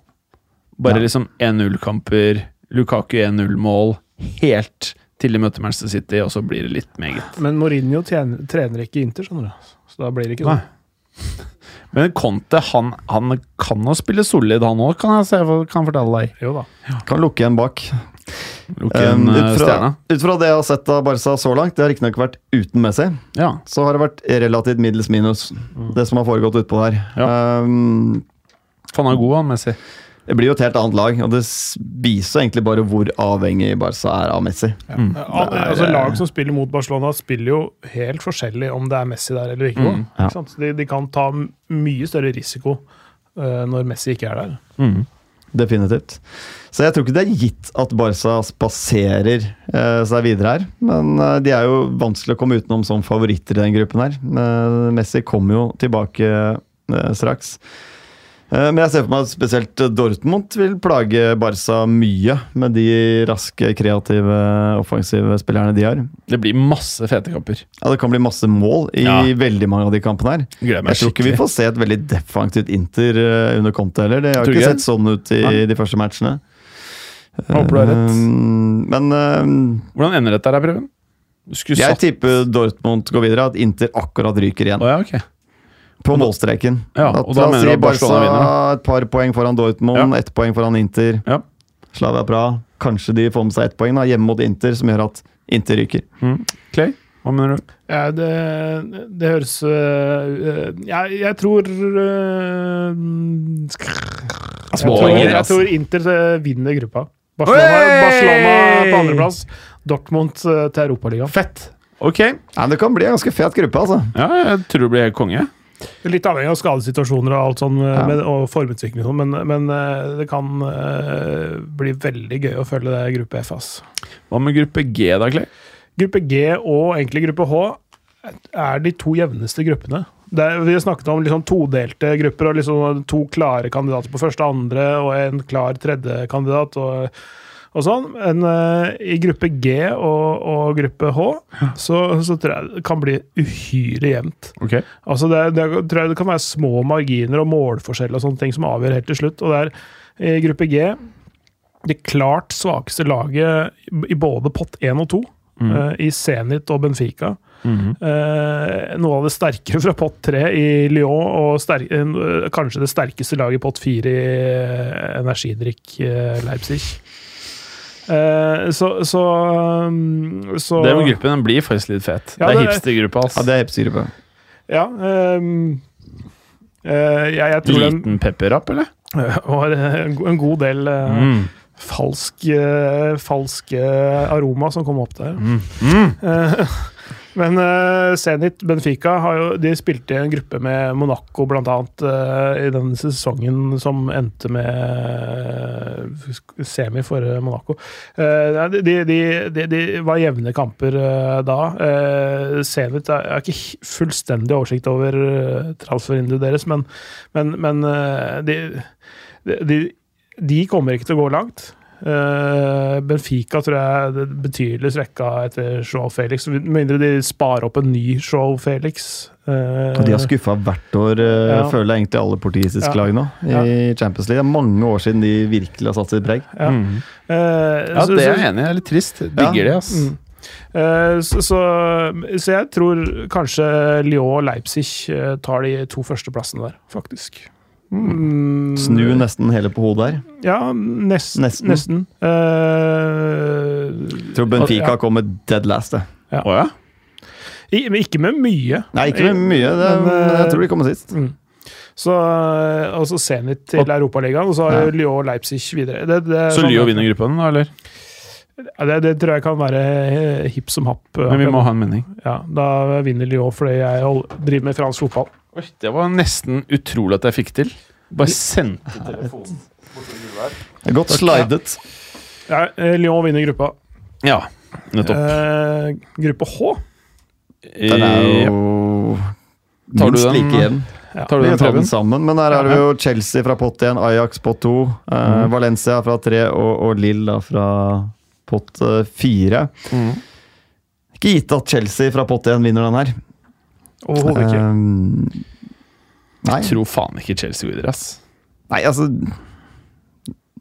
Bare Ja. liksom 1-0-kamper, Lukaku 1-0-mål, helt til de møter Manchester City, og så blir det litt meget. Men Mourinho tjener, trener ikke Inter, skjønner du. Så da blir det ikke Nei. sånn. Men Conte, han, han kan jo spille solid, han òg, kan jeg se, kan fortelle deg. Jo da. Kan lukke en bak. Lukke en Um, ut, fra, ut fra det jeg har sett av Barca så langt, det har riktignok vært uten Messi, Ja. så har det vært relativt middels minus, det som har foregått utpå der. Um, For han er god, han Messi. Det blir jo et helt annet lag, og det viser egentlig bare hvor avhengig Barca er av Messi. Mm. Er, altså, lag som spiller mot Barcelona, spiller jo helt forskjellig om det er Messi der eller ikke. Mm, ja. ikke sant? De, de kan ta mye større risiko uh, når Messi ikke er der. Mm. Definitivt. Så jeg tror ikke det er gitt at Barca spaserer uh, seg videre her. Men uh, de er jo vanskelig å komme utenom som favoritter i den gruppen her. Messi kommer jo tilbake straks. Eh, men jeg ser for meg at spesielt Dortmund vil plage Barca mye med de raske, kreative, offensive spillerne de har. Det blir masse fete kamper. Ja, Det kan bli masse mål i Ja. veldig mange av de kampene her. Jeg tror ikke vi får se et veldig defensivt Inter eh, under Conte heller. Det har Tror ikke sett sånn ut i Nei. de første matchene. Jeg Håper du har rett. Um, Men Hvordan ender dette her, Preben? Jeg satt tipper Dortmund går videre, at Inter akkurat ryker igjen. Oh, ja, ok. På målstreken. Ja, at, og da mener du at Barcelona vinner, Et par poeng foran Dortmund, Ja. ett poeng foran Inter. Ja. Slavia Praha. Kanskje de får med seg ett poeng da, hjemme mot Inter, som gjør at Inter ryker. Mm. Clay, hva mener du? Ja, det, det høres øh, jeg, jeg tror øh, jeg, tror jeg tror Inter øh, vinner gruppa. Barcelona! Barcelona på andreplass. Dortmund øh, til Europaligaen. Fett. Ok. Ja, det kan bli en ganske fet gruppe, altså. Ja, jeg tror det blir konge. Litt avhengig av skadesituasjoner og alt sånn, øh, Ja. med, og formutvikling, og sånn, men, men øh, det kan uh, bli veldig gøy å følge det gruppe F. ass. Hva med gruppe G, da, Clay? Gruppe G og egentlig gruppe H er de to jevneste gruppene. Det er, vi har snakket om liksom todelte grupper og liksom to klare kandidater på første og andre, og en klar tredje kandidat. og, og sånn. Men uh, i gruppe G og, og gruppe H så, så tror jeg det kan bli uhyre jevnt. Okay. Altså det, det, tror jeg det kan være små marginer og målforskjell og sånne ting som avgjør helt til slutt. Og det er i gruppe G det klart svakeste laget i både pott 1 og 2, eh, i Zenit og Benfica. Mm -hmm. uh, noe av det sterkere fra pott 3 i Lyon, og sterk, uh, kanskje det sterkeste laget i pott 4 i eh, energidrikk eh, Leipzig. Eh, så, så, um, så Den gruppen den blir faktisk litt fet. Ja, det er hipstergruppa, altså. Ja, det er hipstergruppa. Ja. ehm, Eh, jeg, jeg tror Liten pepperrapp, eller? Og en god del eh, Mm. falsk, eh, falsk eh, aroma som kom opp der. Mm. Eh, Men uh, Zenit Benfica jo, de spilte i en gruppe med Monaco blant annet eh, i den sesongen som endte med uh, semi for Monaco. Uh, de, de, de, de var jevne kamper da. Uh, Zenit jeg har ikke fullstendig oversikt over uh, transfervinduet deres, men, men, men de, de kommer ikke til å gå langt. Eh, Benfica tror jeg er betydelig svekka etter Joao Felix. Med mindre de sparer opp en ny Joao Felix. Eh, Og de har skuffa hvert år, eh, Ja. føler jeg egentlig alle portugisiske Ja. lag nå. I Champions League. Det er mange år siden de virkelig har satt sitt preg. Ja. Mm. uh, Ja, så- det er jeg enig i. Det er litt trist. Digger det, ass. Mm. Eh, så, så, så jeg tror kanskje Lyon og Leipzig tar de to førsteplassene der, faktisk. Mm. Snu nesten hele på hodet her. Ja, nest, Nesten. nesten. Uh, tror Benfica ja. kommer dead last. det. Oh, ja? I, men ikke med mye. Nei, ikke med mye. Det, Men, uh, jeg tror de kommer sist. Mm. Så og så Zenit til Europaligaen, og så har Ja. Lyon og Leipzig videre. Det, det, Så sånn- Lyo vinner gruppen, da, eller? Ja, det, det tror jeg kan være eh, hipp som happ. eh, Men vi må ha en mening. Ja, da vinner Lyon fordi jeg driver med fransk fotball. Oi, det var nesten utrolig at jeg fikk til. Bare sendte telefonen. Det er Godt slidet. Ja, eh, Lyon vinner gruppa. Ja, nettopp. Eh, gruppe H. Den er jo Tar du minst den, like jevn. Tar du Vi den, den sammen, men her har vi jo Chelsea fra pott 1, Ajax pott 2, eh, Mhm. Valencia fra 3 og, og Lill fra pott 4. Mm. Ikke gitt at Chelsea fra pott 1 vinner den her. Overhodet ikke. Um, nei. Jeg tror faen ikke Chelsea vinner, ass. nei, altså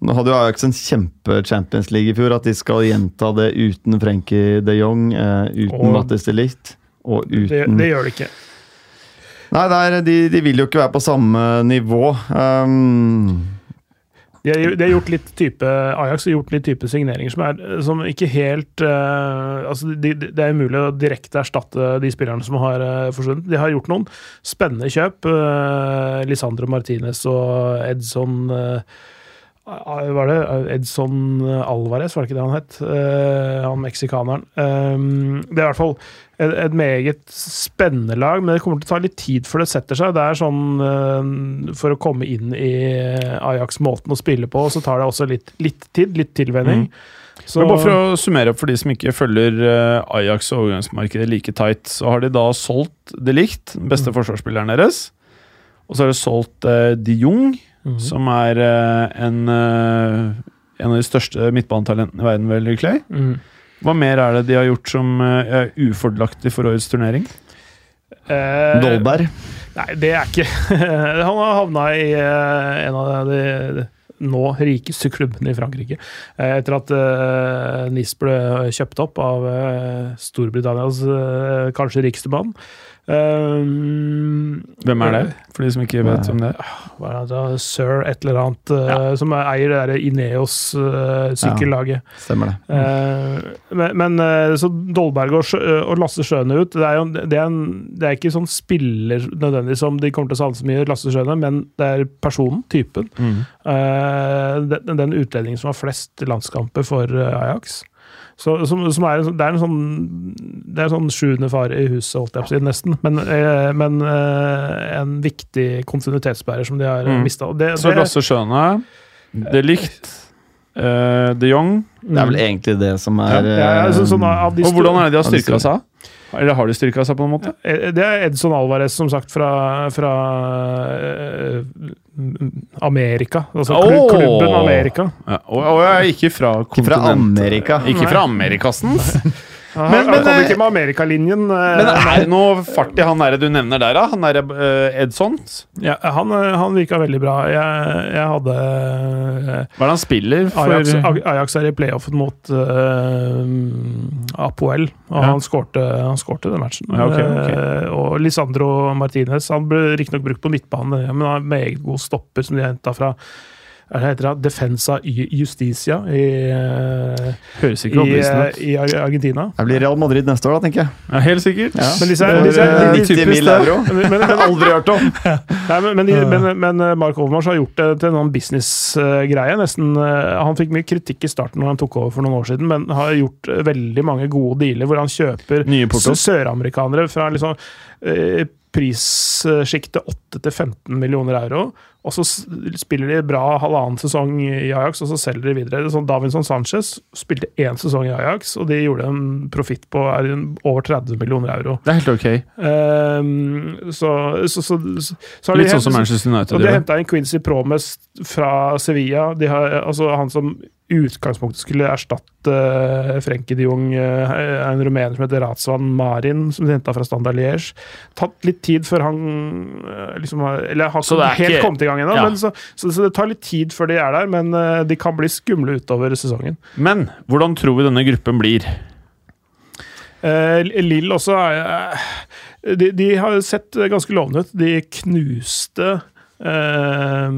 Nå hadde jo Ajax en kjempe-Champions League i fjor. At de skal gjenta det uten Frenkie de Jong, uh, uten Og- Mattis de Ligt og Det, uten det gjør de ikke. Nei, det er, de, de vil jo ikke være på samme nivå. Um, De har, de har gjort litt type Ajax har gjort litt type signeringer som, er, som ikke helt uh, altså de, de, Det er umulig å direkte erstatte de spillerne som har uh, forsvunnet. De har gjort noen spennende kjøp. Uh, Lisandro Martinez og Edson uh, Var det Edson Alvarez, var det ikke det han het? Eh, han meksikaneren. Um, det er i hvert fall et, et meget spennende lag, men det kommer til å ta litt tid før det setter seg. Det er sånn eh, For å komme inn i Ajax-måten å spille på, så tar det også litt, litt tid. Litt tilvenning. Så, Men bare for å summere opp for de som ikke følger eh, Ajax og overgangsmarkedet like tight, så har de da solgt de likt, den beste forsvarsspilleren deres. Og så har de solgt eh, de Jong, Mhm. som er eh, en, eh, en av de største midtbanetalentene i verden, vel, Clay. Mhm. Hva mer er det de har gjort som eh, er ufordelaktig for årets turnering? Eh, Dolberg. Nei, det er ikke Han har havna i en av de nå rikeste klubbene i Frankrike. Etter at uh, NIS ble kjøpt opp av Storbritannias kanskje rikeste mann. Eh, Hvem er det, for de som ikke vet om det? Hva er det? Sir et eller annet, eh, som eier det der Ineos-sykkellaget. Stemmer det. Uh, men, men eh, så Dolberg og, og Lasse Schøne ut, det er jo det er, en, det er ikke sånn spiller nødvendigvis som de kommer til å savne så mye, Lasse Schøne, men det er personen, typen. Mm. Eh, den, den utlendingen som har flest landskamper for eh, Ajax. Så, som, som er, sånn- det er en sånn Det er en sånn sjuende far i huset, holdt jeg på å si, nesten. Men, eh, men eh, en viktig kontinuitetsbærer som de har mm. Mm. mista. Så Lasse Schøne, De Licht, eh, de Jong Det er vel egentlig det som er ja, ja, altså, sånn av de Og hvordan er det de har styrka seg? Eller har de styrka seg på en måte? Eh, Det er Edson Alvarez, som sagt, fra, fra eh, Amerika. Altså klu- klubben Amerika. Ja, og, og jeg er ikke fra Ikke fra Amerika. Ikke fra Amerikastens. Men- men, kom eh, ikke med Amerikalinjen. eh, Men er det noe fart i han der du nevner der, da? Han derre uh, Edson? ja, han, eh, han virka veldig bra. Jeg, jeg hadde eh, Hva er det han spiller for Ajax, Ajax er i playoffen mot uh, Apoel, og Ja. han skårte han skårte den matchen. Ja, okay, okay. Eh, og Lisandro Martinez han ble riktignok brukt på midtbane, men han er meget god stopper som de henta fra heter det, Defensa Justicia i, eh, Høres ikke i, eh, i Argentina. Det blir Real Madrid neste år, da, tenker jeg. Ja, helt sikkert. Ja. Men disse, er, disse, er, de- 90 mil euro. men, men, Aldri hørt om! Nei, men, men, men, men eh, Mark Overmars har gjort det til en business-greie. nesten. Han fikk mye kritikk i starten når han tok over for noen år siden, men har gjort veldig mange gode dealer hvor han kjøper søramerikanere fra liksom prissjiktet 8 til 15 millioner euro. Og så spiller de bra halvannen sesong i Ajax, og så selger de videre. Sånn Davinson Sanchez spilte én sesong i Ajax, og de gjorde en profitt på er over 30 millioner euro. Det er helt ok. Um, så, så, så, så, Litt de sånn som Manchester United og de gjør. henta inn Quincy Promes fra Sevilla. De har, altså Han som utgangspunktet skulle erstatte uh, Frenkie de Jong, eh, en rumener som heter Razvan Marin, som de henta fra Standard Liège. Tatt litt tid før han eh, liksom har Eller har ikke helt ikke- kommet i gang ennå, Ja. men så, så, så det tar litt tid før de er der. Men eh, de kan bli skumle utover sesongen. Men hvordan tror vi denne gruppen blir? Uh, Lill også er eh, de, de har sett ganske lovende ut. De knuste uh,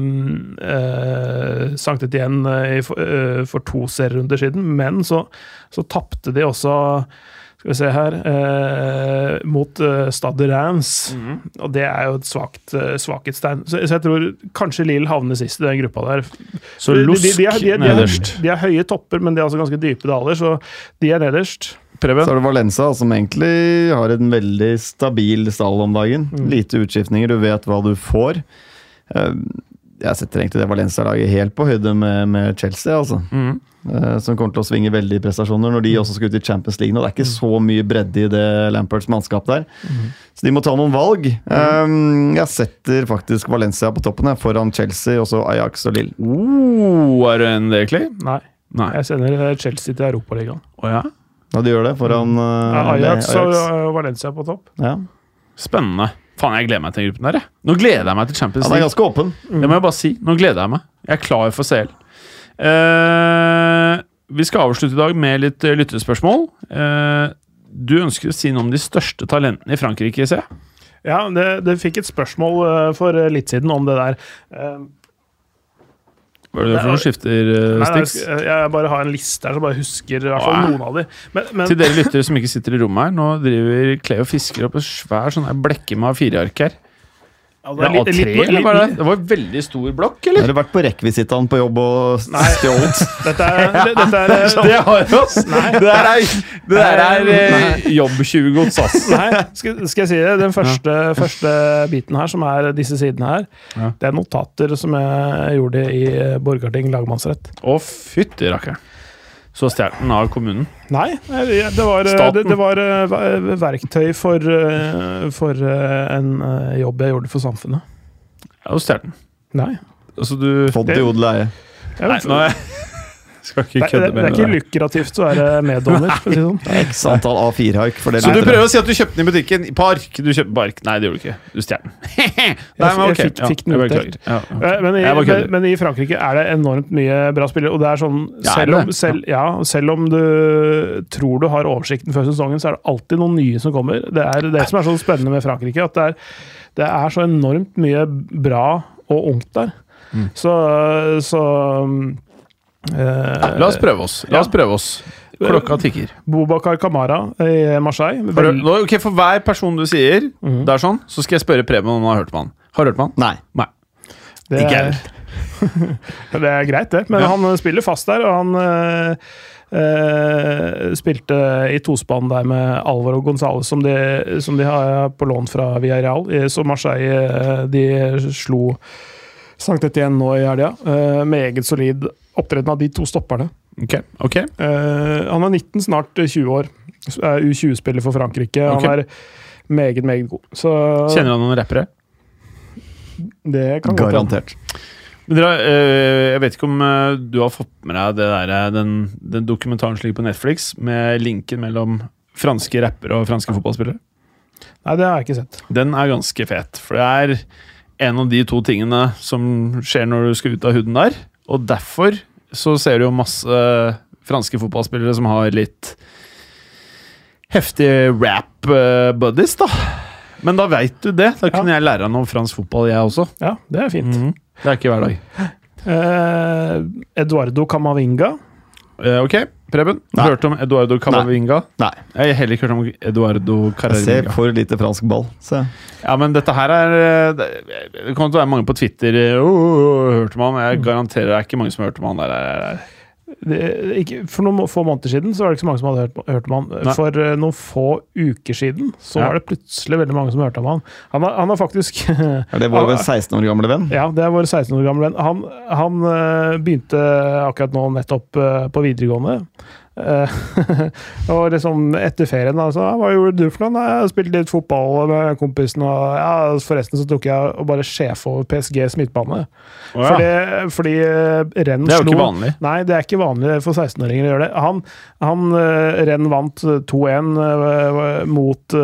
uh, igjen i for, eh, for to serierunder siden, men så, så tapte de også skal vi se her eh, mot uh, Stade Reims. Og det er jo et svakt uh, svakhetstegn. Så, så jeg tror kanskje Lill havner sist i den gruppa der. Så De- de- Lusk de, de, de, er- de, nederst. er- de er høye topper, men de er altså ganske dype daler, så de er nederst. Preben? Så er det Valenza, som egentlig har en veldig stabil stall om dagen. Lite utskiftninger, du vet hva du får. Eh, Jeg setter egentlig det Valencia-laget helt på høyde med, med Chelsea, altså. Mhm. Eh, Som kommer til å svinge veldig i prestasjoner når de også skal ut i Champions League nå. Det er ikke så mye bredde i det Lamperts mannskap der. Så de må ta noen valg. Mm. Jeg setter faktisk Valencia på toppen her, foran Chelsea, og så Ajax og Lill. Oh, er det en det, egentlig? Nei. Nei. Jeg sender eh, Chelsea til Europaligaen. Oh, ja? Ja, de gjør det foran eh, Ajax, Ajax og eh, Valencia på topp. Ja. Spennende. Faen, jeg gleder meg til den gruppen der, jeg. Nå gleder jeg meg til Champions Han er League. ganske åpen. Det må jeg bare si. Nå gleder jeg meg. Jeg er klar for CL. Uh, vi skal avslutte i dag med litt uh, lyttespørsmål. Uh, du ønsker å si noe om de største talentene i Frankrike, ser jeg? Ja, det, det fikk et spørsmål eh, for eh, litt siden om det der. Eh, Hva er det for noen skifter, nei, nei, Stix? jeg, jeg bare har en liste her, så bare husker i hvert fall noen av de. Men, men Til dere lyttere som ikke sitter i rommet her, nå driver Cleo og fisker opp en svær sånn blekke med A4-ark her. Ja, Det er litt- A3, litt- eller er det? Det var en veldig stor blokk, eller? Har du vært på rekvisitaen på jobb og stjålet? Dette er, det, dette er eh, Det har vi oss! Det der er, det der er eh, jobb-20-gods, ass. Nei, skal, skal jeg si det? Den første, første biten her, som er disse sidene her, Ja. det er notater som jeg gjorde i eh, Borgarting lagmannsrett. Å, fytti rakkeren. Så stjal den av kommunen. Nei, det det var, eh, det, det var eh, verktøy for, eh, for eh, en eh, jobb jeg gjorde for samfunnet. Ja, du stjal den. Nei. Altså, du Fått til odel eie. Nei, nå er Skal ikke det, det, kødde det er ikke det. lukrativt å være meddommer, for å si sånn. X antall A4-haik. for det Så du prøver å si at du kjøpte den i butikken I park? Du kjøpte bark. Nei, det gjorde du ikke. Du stjal den. Nei, men jeg fikk- fikk den jeg utdelt. Ja, ok. Eh, Men i, Jeg men, men i Frankrike er det enormt mye bra spillere. Og det er sånn, er selv om, selv, ja, selv om du tror du har oversikten før sesongen, så er det alltid noen nye som kommer. Det er det som er så spennende med Frankrike. At det er, det er så enormt mye bra og ungt der. Mm. Så, så eh, La oss prøve oss. La oss prøve oss. Klokka tikker. Bobakar Kamara i Marseille. Vel- nå, okay, for hver person du sier, Mhm. det er sånn, så skal jeg spørre Preben om han har hørt på han. Har du hørt på han? Nei. Nei. det, Ikke er, det er greit, det. Men Ja. han spiller fast der, og han eh, eh, spilte i tospann der med Alvaro Gonzales, som de, som de har på lån fra Villarreal. Så Marseille de slo Sankt Etienne nå i helga. Eh, meget solid opptreden av de to stopperne. Ok. ok. Uh, han er 19, snart 20 år. Er U20-spiller for Frankrike. Okay. Han er meget, meget god. Så Kjenner han noen rappere? det kan. Garantert. Men dere, uh, jeg vet ikke om uh, du har fått med deg det der, eh, den, den dokumentaren som ligger på Netflix, med linken mellom franske rappere og franske fotballspillere? Nei, det har jeg ikke sett. Den er ganske fet, for det er en av de to tingene som skjer når du skal ut av huden der. Og derfor så ser du jo masse eh, franske fotballspillere som har litt heftige rap-buddies, da. Men da veit du det. Da kunne jeg lære noe om fransk fotball, jeg også. Ja, det er fint. Mhm. Det er ikke hver dag. Eh, Eduardo Camavinga. Eh, ok, Preben. Nei. Hørte om Eduardo Caravinga? Nei. Jeg har heller ikke hørt om Eduardo Jeg ser for lite fransk ball. Så. Ja, men dette her er eh, Det kommer til å være mange på Twitter oh, oh, oh, hørte om han. Jeg garanterer det er ikke mange som har hørt om han der. der, der. Det, ikke, for noen få måneder siden så var det ikke så mange som hadde hørt, hørt om han. Nei. For uh, noen få uker siden så Ja. var det plutselig veldig mange som hørte om han. Han har, han har faktisk ja, det vår 16 år gamle venn? Ja, det er vår 16 år gamle venn. Han, han uh, begynte akkurat nå nettopp uh, på videregående. Eh, og liksom etter ferien da, så «Ja, Hva gjorde du for noe? Jeg spilte litt fotball med kompisen. Og ja, forresten så tok jeg og bare sjef over PSGs midtbane. Oh, ja. Fordi, fordi eh, Renn Det er jo ikke vanlig. Nei, det er ikke vanlig for 16-åringer å gjøre det. Han, han eh, Renn vant 2-1 eh, mot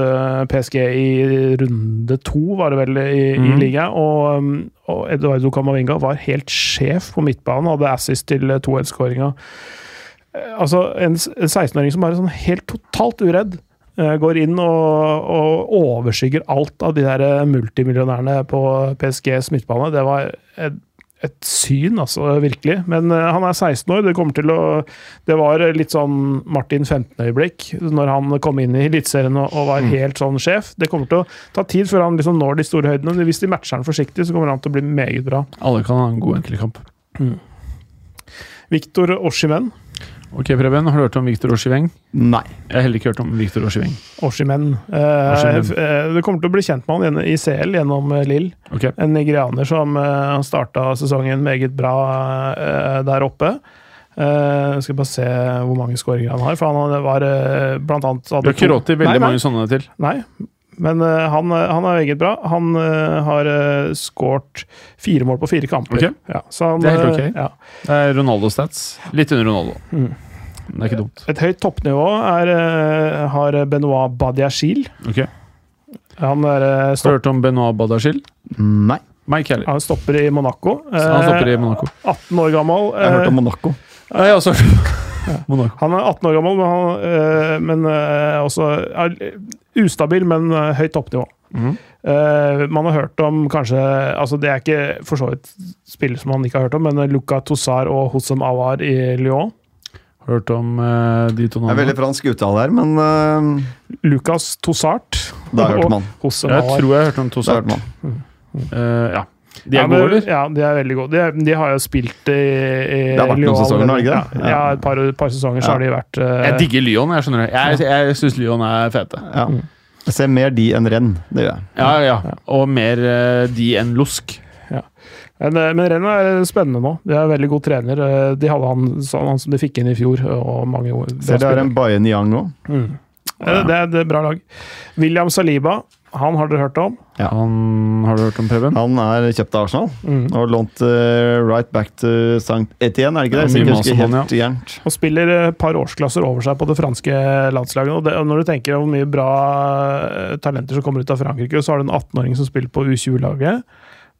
PSG i runde to, var det vel, i, i Mhm. ligaen. Og, og Eduardo Camavinga var helt sjef på midtbanen, hadde assist til 2-1-skåringa. Altså, en, 16-åring som bare er sånn helt totalt uredd. eh, Går inn og, og overskygger alt av de der eh, multimillionærene på PSGs midtbane. Det var et, et syn, altså, virkelig. Men eh, han er 16 år. Det kommer til å Det var litt sånn Martin 15-øyeblikk når han kom inn i Eliteserien og, og var helt sånn sjef. Det kommer til å ta tid før han liksom når de store høydene. Hvis de matcher han forsiktig, så kommer han til å bli meget bra. Alle kan ha en god enkeltkamp. Victor Oshimen. Ok, Preben, har du hørt om Victor Oshiveng? Nei. Jeg har heller ikke hørt om Victor Oshiveng. Oshimen. Eh, eh, du kommer til å bli kjent med han i CL gjennom eh, Lill. Okay. En nigerianer som uh, starta sesongen meget bra eh, der oppe. Uh, skal bare se hvor mange skåringer han har, for han var uh, blant annet Du har ikke råd til veldig nei, nei, mange sånne til. Nei, men eh, han, eh, han er veldig bra. Han uh, har uh, skåret fire mål på fire kamper. Okay. Ja, så han, Det er helt eh, ok. ja. Det er Ronaldo-stats. Litt under Ronaldo. Mm. Det er ikke dumt. Et høyt toppnivå er, eh, har Benoit Badiachil. Ok. Han, er, eh, Har du hørt om Benoit Badiachil? Nei. Mike heller. han stopper i Monaco. Han stopper i Eh, Monaco. 18 år gammel. Jeg har hørt eh, om Monaco. Ja, jeg har også hørt om Monaco. Han er 18 år gammel, men, han, øh, men øh, også er ustabil, men øh, høyt toppnivå. Mm. Eh, man har hørt om kanskje altså Det er ikke for så vidt spillere som man ikke har hørt om, men Luca Tossar og Hossam Awar i Lyon. Hørt om uh, de to Det er veldig fransk uttale her, men uh, Lucas Tossart da hørte man. og Hossem Awar. Jeg tror jeg har hørt om Tossart. han. Eh, ja. De Ja, er men- gode, eller? Ja, de er veldig gode. De, er- de har jo spilt i, i Det har vært noen sesonger nå, Norge ikke det? Ja, ja, et par, par sesonger så har de vært uh, Jeg digger Lyon, jeg skjønner det. Jeg, jeg syns Lyon er fete. Ja. Jeg ser mer de enn renn. Det gjør jeg. Ja, ja. Og mer uh, de enn Lusk. Men, eh, men Renn er spennende nå. De er veldig god trener. De hadde han, han som de fikk inn i fjor. Og mange Ser det er en Bayern Yang òg. Mm. Eh, Det er et bra lag. William Saliba, han har dere hørt om? Ja. Han, har du hørt om Preben? Han er kjøpt av Arsenal Mm. og lånt uh, right back to St. Etienne, er det ikke det? Om han, ja. Og spiller et par årsklasser over seg på det franske landslaget. Og, det, og når du tenker hvor mye bra eh, talenter som kommer ut av Frankrike, så har du en 18-åring som spiller på U20-laget.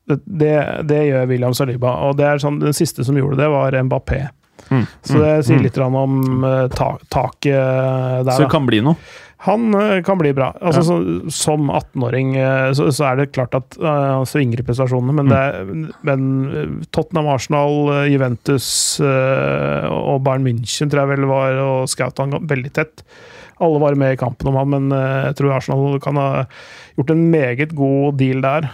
Det, det, det gjør William Saliba. Og det er sånn, den siste som gjorde det, var Mbappé. Mm. Så det Mm. sier Mm. litt mm. om uh, ta, taket der. Så det da. kan bli noe. Han eh, kan bli bra. Altså, så, som 18-åring eh, så, så er det klart at eh, han svinger i prestasjonene, men, Mm. det men Tottenham, Arsenal, Juventus og Bayern München tror jeg vel var og scouta han veldig tett. Alle var med i kampen om han, men jeg tror Arsenal kan ha gjort en meget god deal der.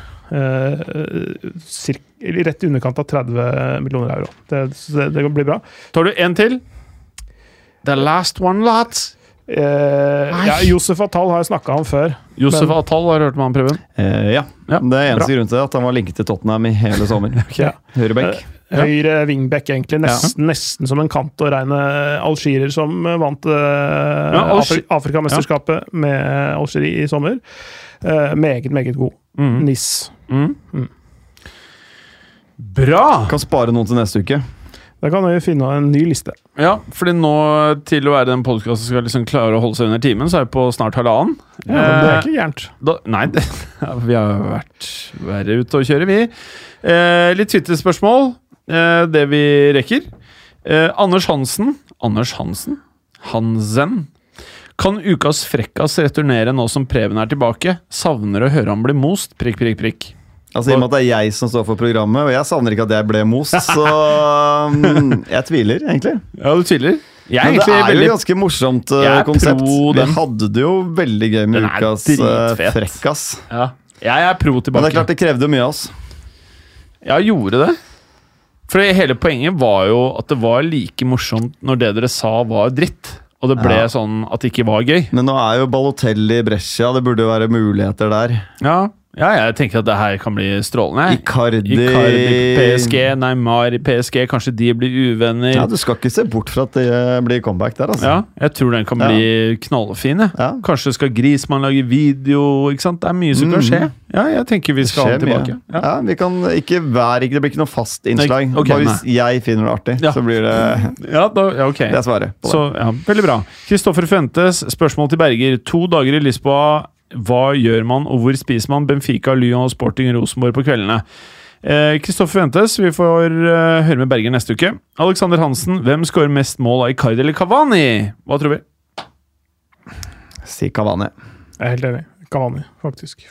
Cirka, rett i underkant av 30 millioner euro. Det, det, det blir bra. Tar du en til? The last one, lads. Eh, ja, Josef Atal har jeg snakka om før. Josef Men- Atal har hørt om han, Preben? Eh, ja. Ja, Det er eneste grunn til at han var linket til Tottenham i hele sommer. Ja. Høyrebekk. Ja. Høyre wingback, egentlig. Nesten, nesten som en kant å regne. algerier som vant eh, Afri Afrikamesterskapet med Algerie i sommer. Eh, meget, meget god. Mm. NIS. Mm. Mm. Bra! Kan spare noen til neste uke. Da kan vi finne en ny liste. Ja, fordi nå til å være den podkasten som skal liksom klare å holde seg under timen, så er vi på snart halvannen. Ja, men det er Eh, ikke gærent. Da, nei, det, vi har vært verre ute å kjøre, vi. Eh, litt Twitter-spørsmål. Eh, det vi rekker. Eh, Anders Hansen Anders Hansen? Hansen? Kan ukas frekkas returnere nå som Preben er tilbake? Savner å høre han bli most? Prikk, prikk, prikk. Altså I og med at det er jeg som står for programmet, og jeg savner ikke at jeg ble most, så mm, jeg tviler, egentlig. Ja, du tviler? Jeg Men det er jo veldig et ganske morsomt uh, konsept. Vi hadde det jo veldig gøy med ukas eh, frekkas. ja. Jeg er pro tilbake. Men det er klart det krevde jo mye av oss. Ja, gjorde det. For hele poenget var jo at det var like morsomt når det dere sa var dritt. Og det ble Ja. sånn at det ikke var gøy. Men nå er jo Balotelli i Brescia, det burde jo være muligheter der. Ja, ja jeg tenker at det her kan bli strålende. Icardi, Icardi PSG, Neymar i PSG, kanskje de blir uvenner. Ja, Du skal ikke se bort fra at det blir comeback der, altså. Ja, jeg tror den kan bli knallfin. jeg. Ja. Kanskje skal Grismann lage video. ikke sant? Det er mye som kan Mhm. skje. Ja, jeg tenker vi skal ha den tilbake. Ja. Ja. vi kan ikke være, Det blir ikke noe fast innslag. Nei, okay, Bare hvis jeg finner det artig, Ja. så blir det Ja, da, ja, ok. Det er svaret på det. Så, ja, veldig bra. Kristoffer Fuentes, spørsmål til Berger. To dager i Lisboa. Hva gjør man, og hvor spiser man Benfica, Lyon og Sporting Rosenborg på kveldene? Eh, Kristoffer Fuentes, vi får eh, høre med Berger neste uke. Alexander Hansen, hvem skårer mest mål av Icardi eller Cavani? Hva tror vi? Si Kavani. Jeg er helt enig. Kavani, faktisk.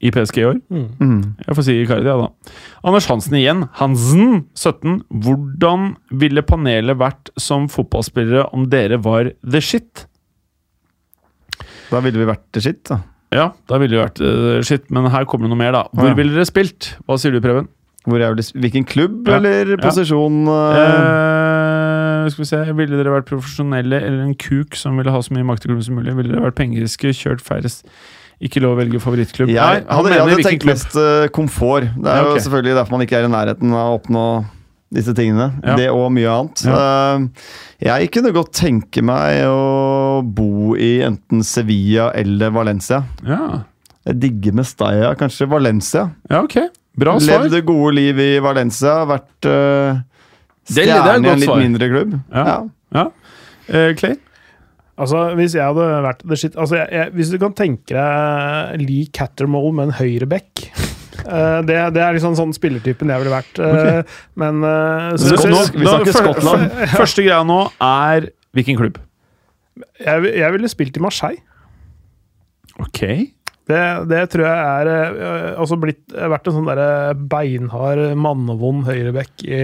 I PSG i år? Mm. Jeg får si Icardi, ja da. Anders Hansen igjen. Hansen, 17. Hvordan ville panelet vært som fotballspillere om dere var the shit? Da ville vi vært det skitt, da. Ja, da ville vi vært uh, skitt, men her kommer det noe mer, da. Hvor Ja. ville dere spilt? Hva sier du, Preben? Hvilken klubb Ja. eller posisjon? Eh, skal vi se, Ville dere vært profesjonelle eller en kuk som ville ha så mye makt i klubben som mulig? Ville dere vært pengeriske, kjørt færrest? Ikke lov å velge favorittklubb? jeg, Nei, hadde, jeg hadde tenkt mest komfort. Det er Ja, jo selvfølgelig derfor man ikke er i nærheten av å oppnå disse tingene. Ja. Det og mye annet. Ja. jeg kunne godt tenke meg å bo i enten Sevilla eller Valencia. Ja. Jeg digger Mestalla, kanskje Valencia. ja, ok. Bra svar. Levde gode liv i Valencia, vært uh, Det- det er et stjerne i en litt svar. mindre klubb. Ja. Ja. Ja. Eh, Clay? Altså, Hvis jeg hadde vært the shit altså, jeg, jeg, Hvis du kan tenke deg Lee Cattermole med en høyreback eh, det, det er liksom sånn spillertypen jeg ville vært. eh, Men eh, så, Så så, nå- vi snakker Skottland. Første greia nå er hvilken klubb? jeg, jeg ville spilt i Marseille. Ok. Det, det tror jeg er eh, altså blitt, vært en sånn der beinhard, mannevond høyrebekk i,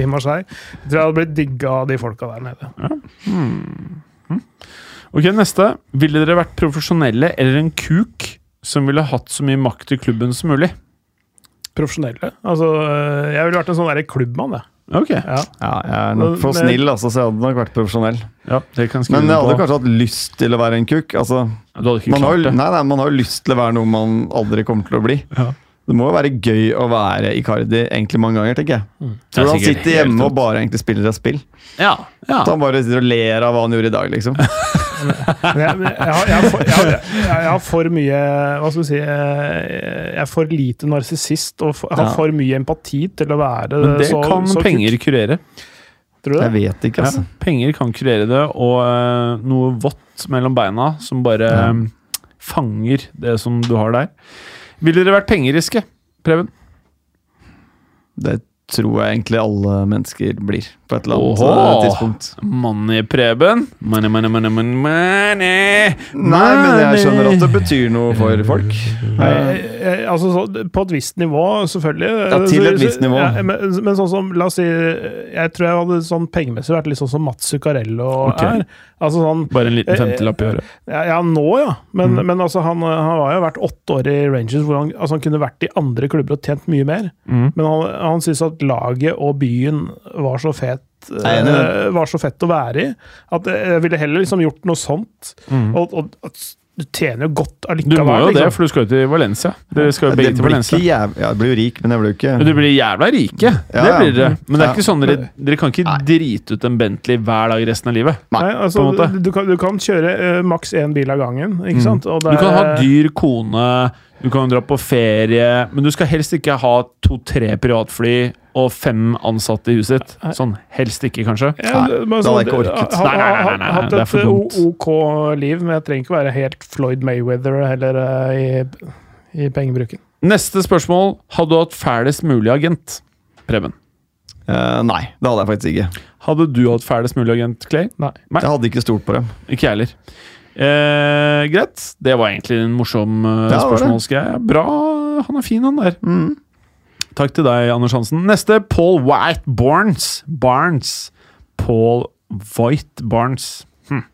i Marseille. Jeg tror jeg hadde blitt digga av de folka der nede. Ok, Neste. Ville dere vært profesjonelle eller en kuk som ville hatt så mye makt i klubben som mulig? Profesjonelle. Altså, eh, jeg ville vært en sånn der klubbmann, jeg. Ok. Ja. Ja, jeg er nok for snill, altså, så jeg hadde nok vært profesjonell. Ja, det kan Men jeg hadde på. kanskje hatt lyst til å være en kukk. Altså, Du hadde ikke man, har, klart jo- det. nei, nei, man har jo lyst til å være noe man aldri kommer til å bli. Ja. Det må jo være gøy å være Icardi egentlig mange ganger, tenker jeg. Er Tror du han sitter hjemme og bare egentlig spiller et spill? Ja, ja. At han bare sitter og ler av hva han gjorde i dag, liksom. Jeg, har, for, mye Hva skal vi si eh, Jeg er for lite narsissist og for, har Ja. for mye empati til å være Men det så, kan så penger kutt. kurere. Tror du Jeg vet ikke, Ja, altså. penger kan kurere det, og uh, noe vått mellom beina som bare Ja. eh, fanger det som du har der. Ville dere vært pengeriske, Preben? Det tror jeg egentlig alle mennesker blir, på et eller annet Oho, eh, tidspunkt. Money, Preben. Money, money, money, money, money. Nei, men jeg skjønner at det betyr noe for folk. Jeg, jeg, altså, så, på et visst nivå, selvfølgelig. Ja, til et visst nivå. Ja, men, men sånn som, la oss si Jeg tror jeg hadde sånn pengemessig vært litt sånn som Mats Zuccarello okay. er. Altså sånn Bare en liten Eh, femtilapp i året. Ja, ja nå ja, men, Mm. men altså, han, han har jo vært åtte år i Rangers, hvor han, altså, han kunne vært i andre klubber og tjent mye mer. Mm. Men han, han syntes at laget og byen var så fet Er eh, var så fett å være i. At jeg ville heller liksom gjort noe sånt. Mm. Og, og at du tjener jo godt Du må jo det, liksom. for du skal jo til Valencia. Du skal jo Det begge til Valencia. ikke jæv... Ja, jeg blir jo rik, men jeg blir jo ikke du blir jævla rike. Ja, det blir dere. Men det er ikke sånn dere, dere kan ikke drite ut en Bentley hver dag resten av livet. Nei, Nei, altså, på en måte. du, kan, du kan kjøre uh, maks én bil av gangen, ikke Mm. sant? Og Du kan ha er- dyr kone, du kan dra på ferie, men du skal helst ikke ha to-tre privatfly og fem ansatte i huset ditt. Sånn helst ikke, kanskje. Ja, Nei, det- det hadde sånn- jeg ikke orket. ha- Nei, nei, nei, ha- nei, nei, Hatt et OK liv, men jeg trenger ikke være helt Floyd Mayweather heller eh, i, i pengebruken. Neste spørsmål. Hadde du hatt fælest mulig agent? Preben. Uh, Nei, det hadde jeg faktisk ikke. Hadde du hatt fælest mulig agent, Clay? Nei. Nei. Jeg hadde ikke stolt på dem. Ikke jeg heller. Eh, greit. Det var egentlig en morsom eh, Ja, spørsmålsgreie. Bra han er fin, han der. Mm. Takk til deg, Anders Hansen. Neste, Paul White Barnes. Barnes. Paul White Barnes. Hm.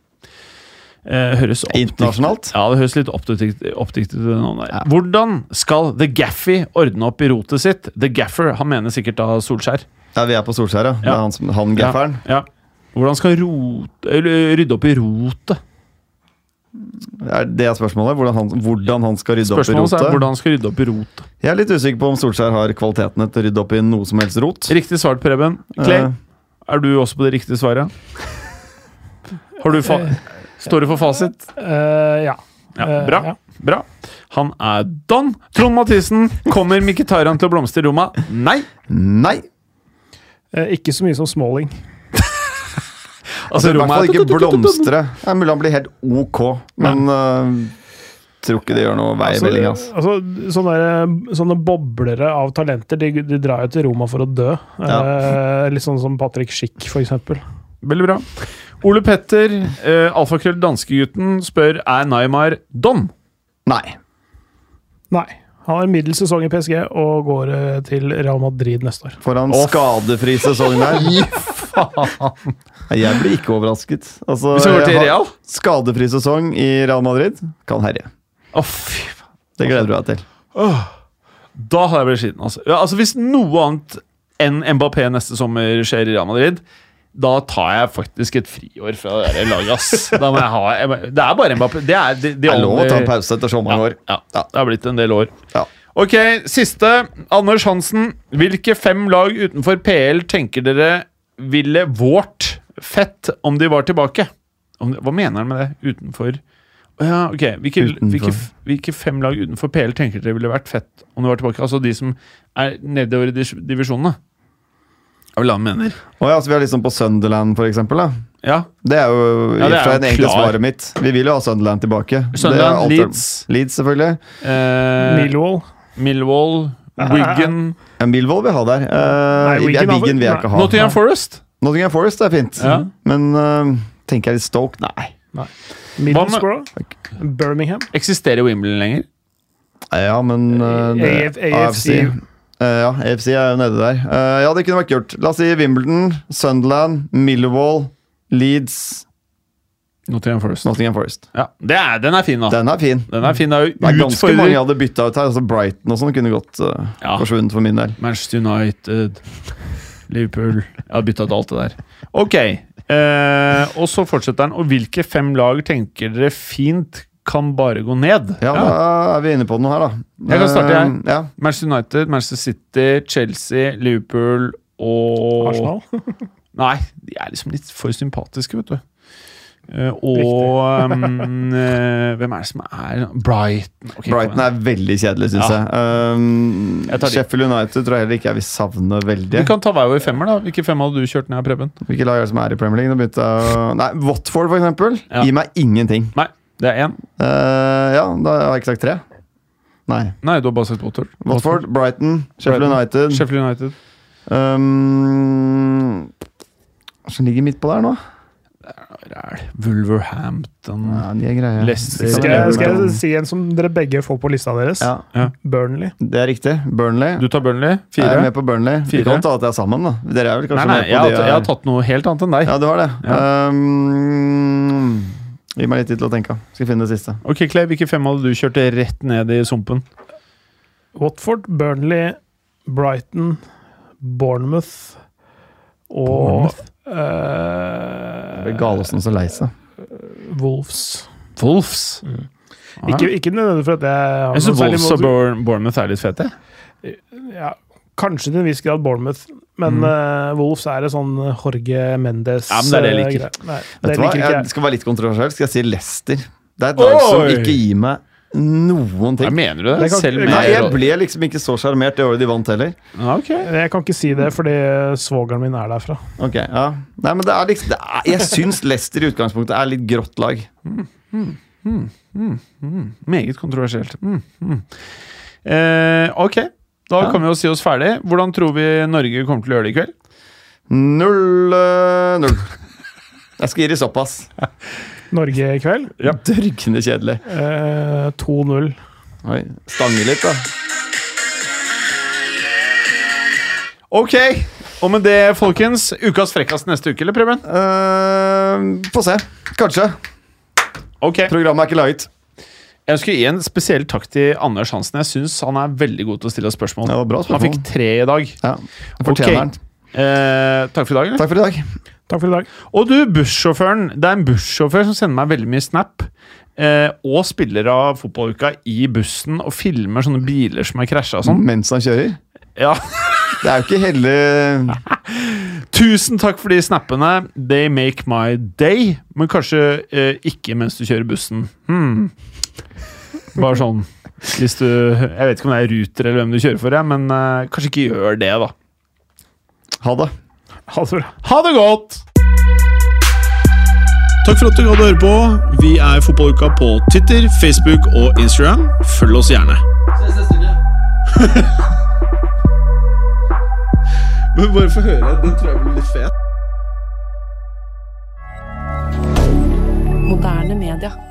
Eh, høres Internasjonalt? Ja, det høres litt oppdiktet ut. Ja. Hvordan skal The Gaffy ordne opp i rotet sitt? The Gaffer, han mener sikkert da Solskjær. Ja, vi er på Solskjær, ja. Det er han, han gafferen. Ja. Hvordan skal han rydde opp i rotet? Er det er spørsmålet? Hvordan han, hvordan han skal rydde opp i Spørsmålet er hvordan han skal rydde opp i rot. Jeg er litt usikker på om Solskjær har kvalitetene til å rydde opp i noe som helst rot. Riktig svart, Preben. Clay, Eh, er du også på det riktige svaret? Har du fa Står du for fasit? Uh, ja. Ja, Bra. bra. ja. Bra. Han er don. Trond Mathisen, kommer Mkhitaryan til å blomstre i Roma? Nei. nei! Eh, ikke så mye som Smalling. Altså, I hvert fall ikke blomstre. Det er mulig han blir helt ok, men øh, tror ikke det gjør noe vei i Altså, vellinga. Altså. altså, sånne, sånne boblere av talenter, de, de drar jo til Roma for å dø. Eh, litt sånn som Patrick Schick, for eksempel. Veldig bra. Ole Petter, eh, alfakrøll danskegutten, spør er Neymar don. Nei. Nei. Han har en middels sesong i PSG og går eh, til Real Madrid neste år. For han Å, skadefri sesong der? Jeg blir ikke overrasket. Altså, Hvis han går til Real? Skadefri sesong i Real Madrid kan herje. Å, fy faen. Det gleder du deg til. Da har jeg blitt sliten. Altså. Ja, altså Hvis noe annet enn Mbappé neste sommer skjer i Real Madrid, da tar jeg faktisk et friår fra det laget, ass. Da må jeg ha, jeg, det er bare Mbappé. Det er, de, de lov å ta en pause etter så mange år. Ja, ja, det har blitt en del år. Ja. Ok, siste. Anders Hansen. Hvilke fem lag utenfor PL tenker dere ville vårt fett om de var tilbake? Om, hva mener han med det? Utenfor Ja, ok. Hvilke, hvilke, hvilke fem lag utenfor PL tenker dere ville vært fett om de var tilbake? Altså de som er nedover i divisjonene. Jeg er ha det mener. Oh, ja, altså vi er liksom på Sunderland, for eksempel. Da. Ja. Det er jo Ja, det er egentlig klar. svaret mitt. Vi vil jo ha Sunderland tilbake. Det er Sunderland, Leeds, Leeds, selvfølgelig. eh, Millwall. Millwall, Wigan, Millwall vil ha der. Eh, Nei, Wigan, Wigan Wigan vil jeg ikke ha. Nottingham Forest. Nottingham Forest er fint, Ja. men uh, tenker jeg litt Stoke? Nei. Middlesbrough. Birmingham. Eksisterer Wimbledon lenger? Ja, men uh, det- AF, AFC. Uh, ja, AFC er jo nede der. Uh, ja, det kunne vært kult. La oss si Wimbledon, Sunderland, Millwall, Leeds, Nottingham Forest. Nottingham Forest. Ja, det er, Den er fin, da. Den er fin. Den er fin, det er Det er ganske mange jeg hadde bytta ut her. Altså Brighton og sånn kunne godt uh, Ja. forsvunnet for min del. Manchester United, Liverpool Jeg har bytta ut alt det der. Ok, eh, og så fortsetter han. Og hvilke fem lag tenker dere fint kan bare gå ned? Ja, da er vi inne på noe her, da. Jeg kan starte, jeg. Eh, ja. Manchester United, Manchester City, Chelsea, Liverpool og Arsenal. Nei, de er liksom litt for sympatiske, vet du. Eh, og um, Hvem er det som er Brighton. Okay, Brighton er veldig kjedelig, syns Ja. jeg. Um, Jeg. Sheffield United tror jeg heller ikke jeg vil savne veldig. Vi kan ta hver i femmer, da. Hvilke fem hadde du kjørt ned, Preben? Hvilke lag er det som er i Premier League? Å Nei, Watford, for eksempel. Ja. Gir meg ingenting. Nei, det er én. Uh, ja, da har jeg ikke sagt tre. Nei. Nei, du har bare sagt Watford. Watford, Brighton, Sheffield Brighton. United. Sheffield United. Um, Hva som ligger midt på der nå? Ræl. Wolverhampton Ja, de er. Leicester. Skal jeg, skal jeg si en som dere begge får på lista deres? Ja, Burnley. det er riktig. Burnley. Du tar Burnley? Jeg er med på Burnley. Vi kan ta at jeg er sammen, da. Dere er vel kanskje nei, med på jeg har, de jeg har tatt noe helt annet enn deg. Ja, du har det. Ja. Um, gi meg litt tid til å tenke. Skal finne det siste. Ok, Clay, hvilke fem hadde du kjørt rett ned i sumpen? Watford, Burnley, Brighton, Bournemouth og Bournemouth? Det blir eh, Galesen så lei seg. Wolves. Wolves. Ja. Ikke, ikke nødvendig for at jeg har Jeg syns Wolves og Bournemouth er litt fete. ja, Kanskje til en viss grad Bournemouth, men Mm. uh, Wolves er et sånn Jorge Mendes Ja, men det er det jeg liker. eh, greie. Nei, Vet det du hva? liker Jeg jeg. skal være litt kontroversiell. Skal jeg si Leicester? Det er et lag som ikke gir meg noen Ja, ting. mener du det? Jeg kan- Selv Nei, jeg ble liksom ikke så sjarmert det året de vant heller. Ja, ok. Jeg kan ikke si det fordi svogeren min er derfra. Ok, ja. Nei, men det er liksom det er, Jeg syns Leicester i utgangspunktet er litt grått lag. Meget kontroversielt. Mm, mm. Eh, ok, da Ja. kan vi jo si oss ferdig. Hvordan tror vi Norge kommer til å gjøre det i kveld? Null øh, null. Jeg skal gi det såpass. Norge i kveld. Ja. Dørgende kjedelig. Eh, 2-0. Oi. Stange litt, da. Ok! Og med det, folkens. Ukas frekkast neste uke, eller, Preben? Uh, Få se. Kanskje. Ok. Programmet er ikke light Jeg ønsker å gi en spesiell takk til Anders Hansen. Jeg synes han er veldig god til å stille spørsmål. spørsmål. Han fikk tre i dag. Ja, okay. eh, takk for i dag. Eller? Takk for i dag. Takk for i dag. Og du, bussjåføren. Det er en bussjåfør som sender meg veldig mye snap. Eh, og spiller av fotballuka i bussen og filmer sånne biler som har krasja og sånn. Mens han kjører. Ja. Det er jo ikke hele Tusen takk for de snappene. They make my day. Men kanskje eh, ikke mens du kjører bussen. Hmm. Bare sånn hvis du Jeg vet ikke om det er Ruter eller hvem du kjører for, men eh, kanskje ikke gjør det, da. Ha det. Ha det bra. Ha det godt! Takk for at du gadd å høre på. Vi er Fotballuka på Twitter, Facebook og Instagram. Følg oss gjerne. Men bare få høre. Den tror jeg blir litt fet. Moderne media.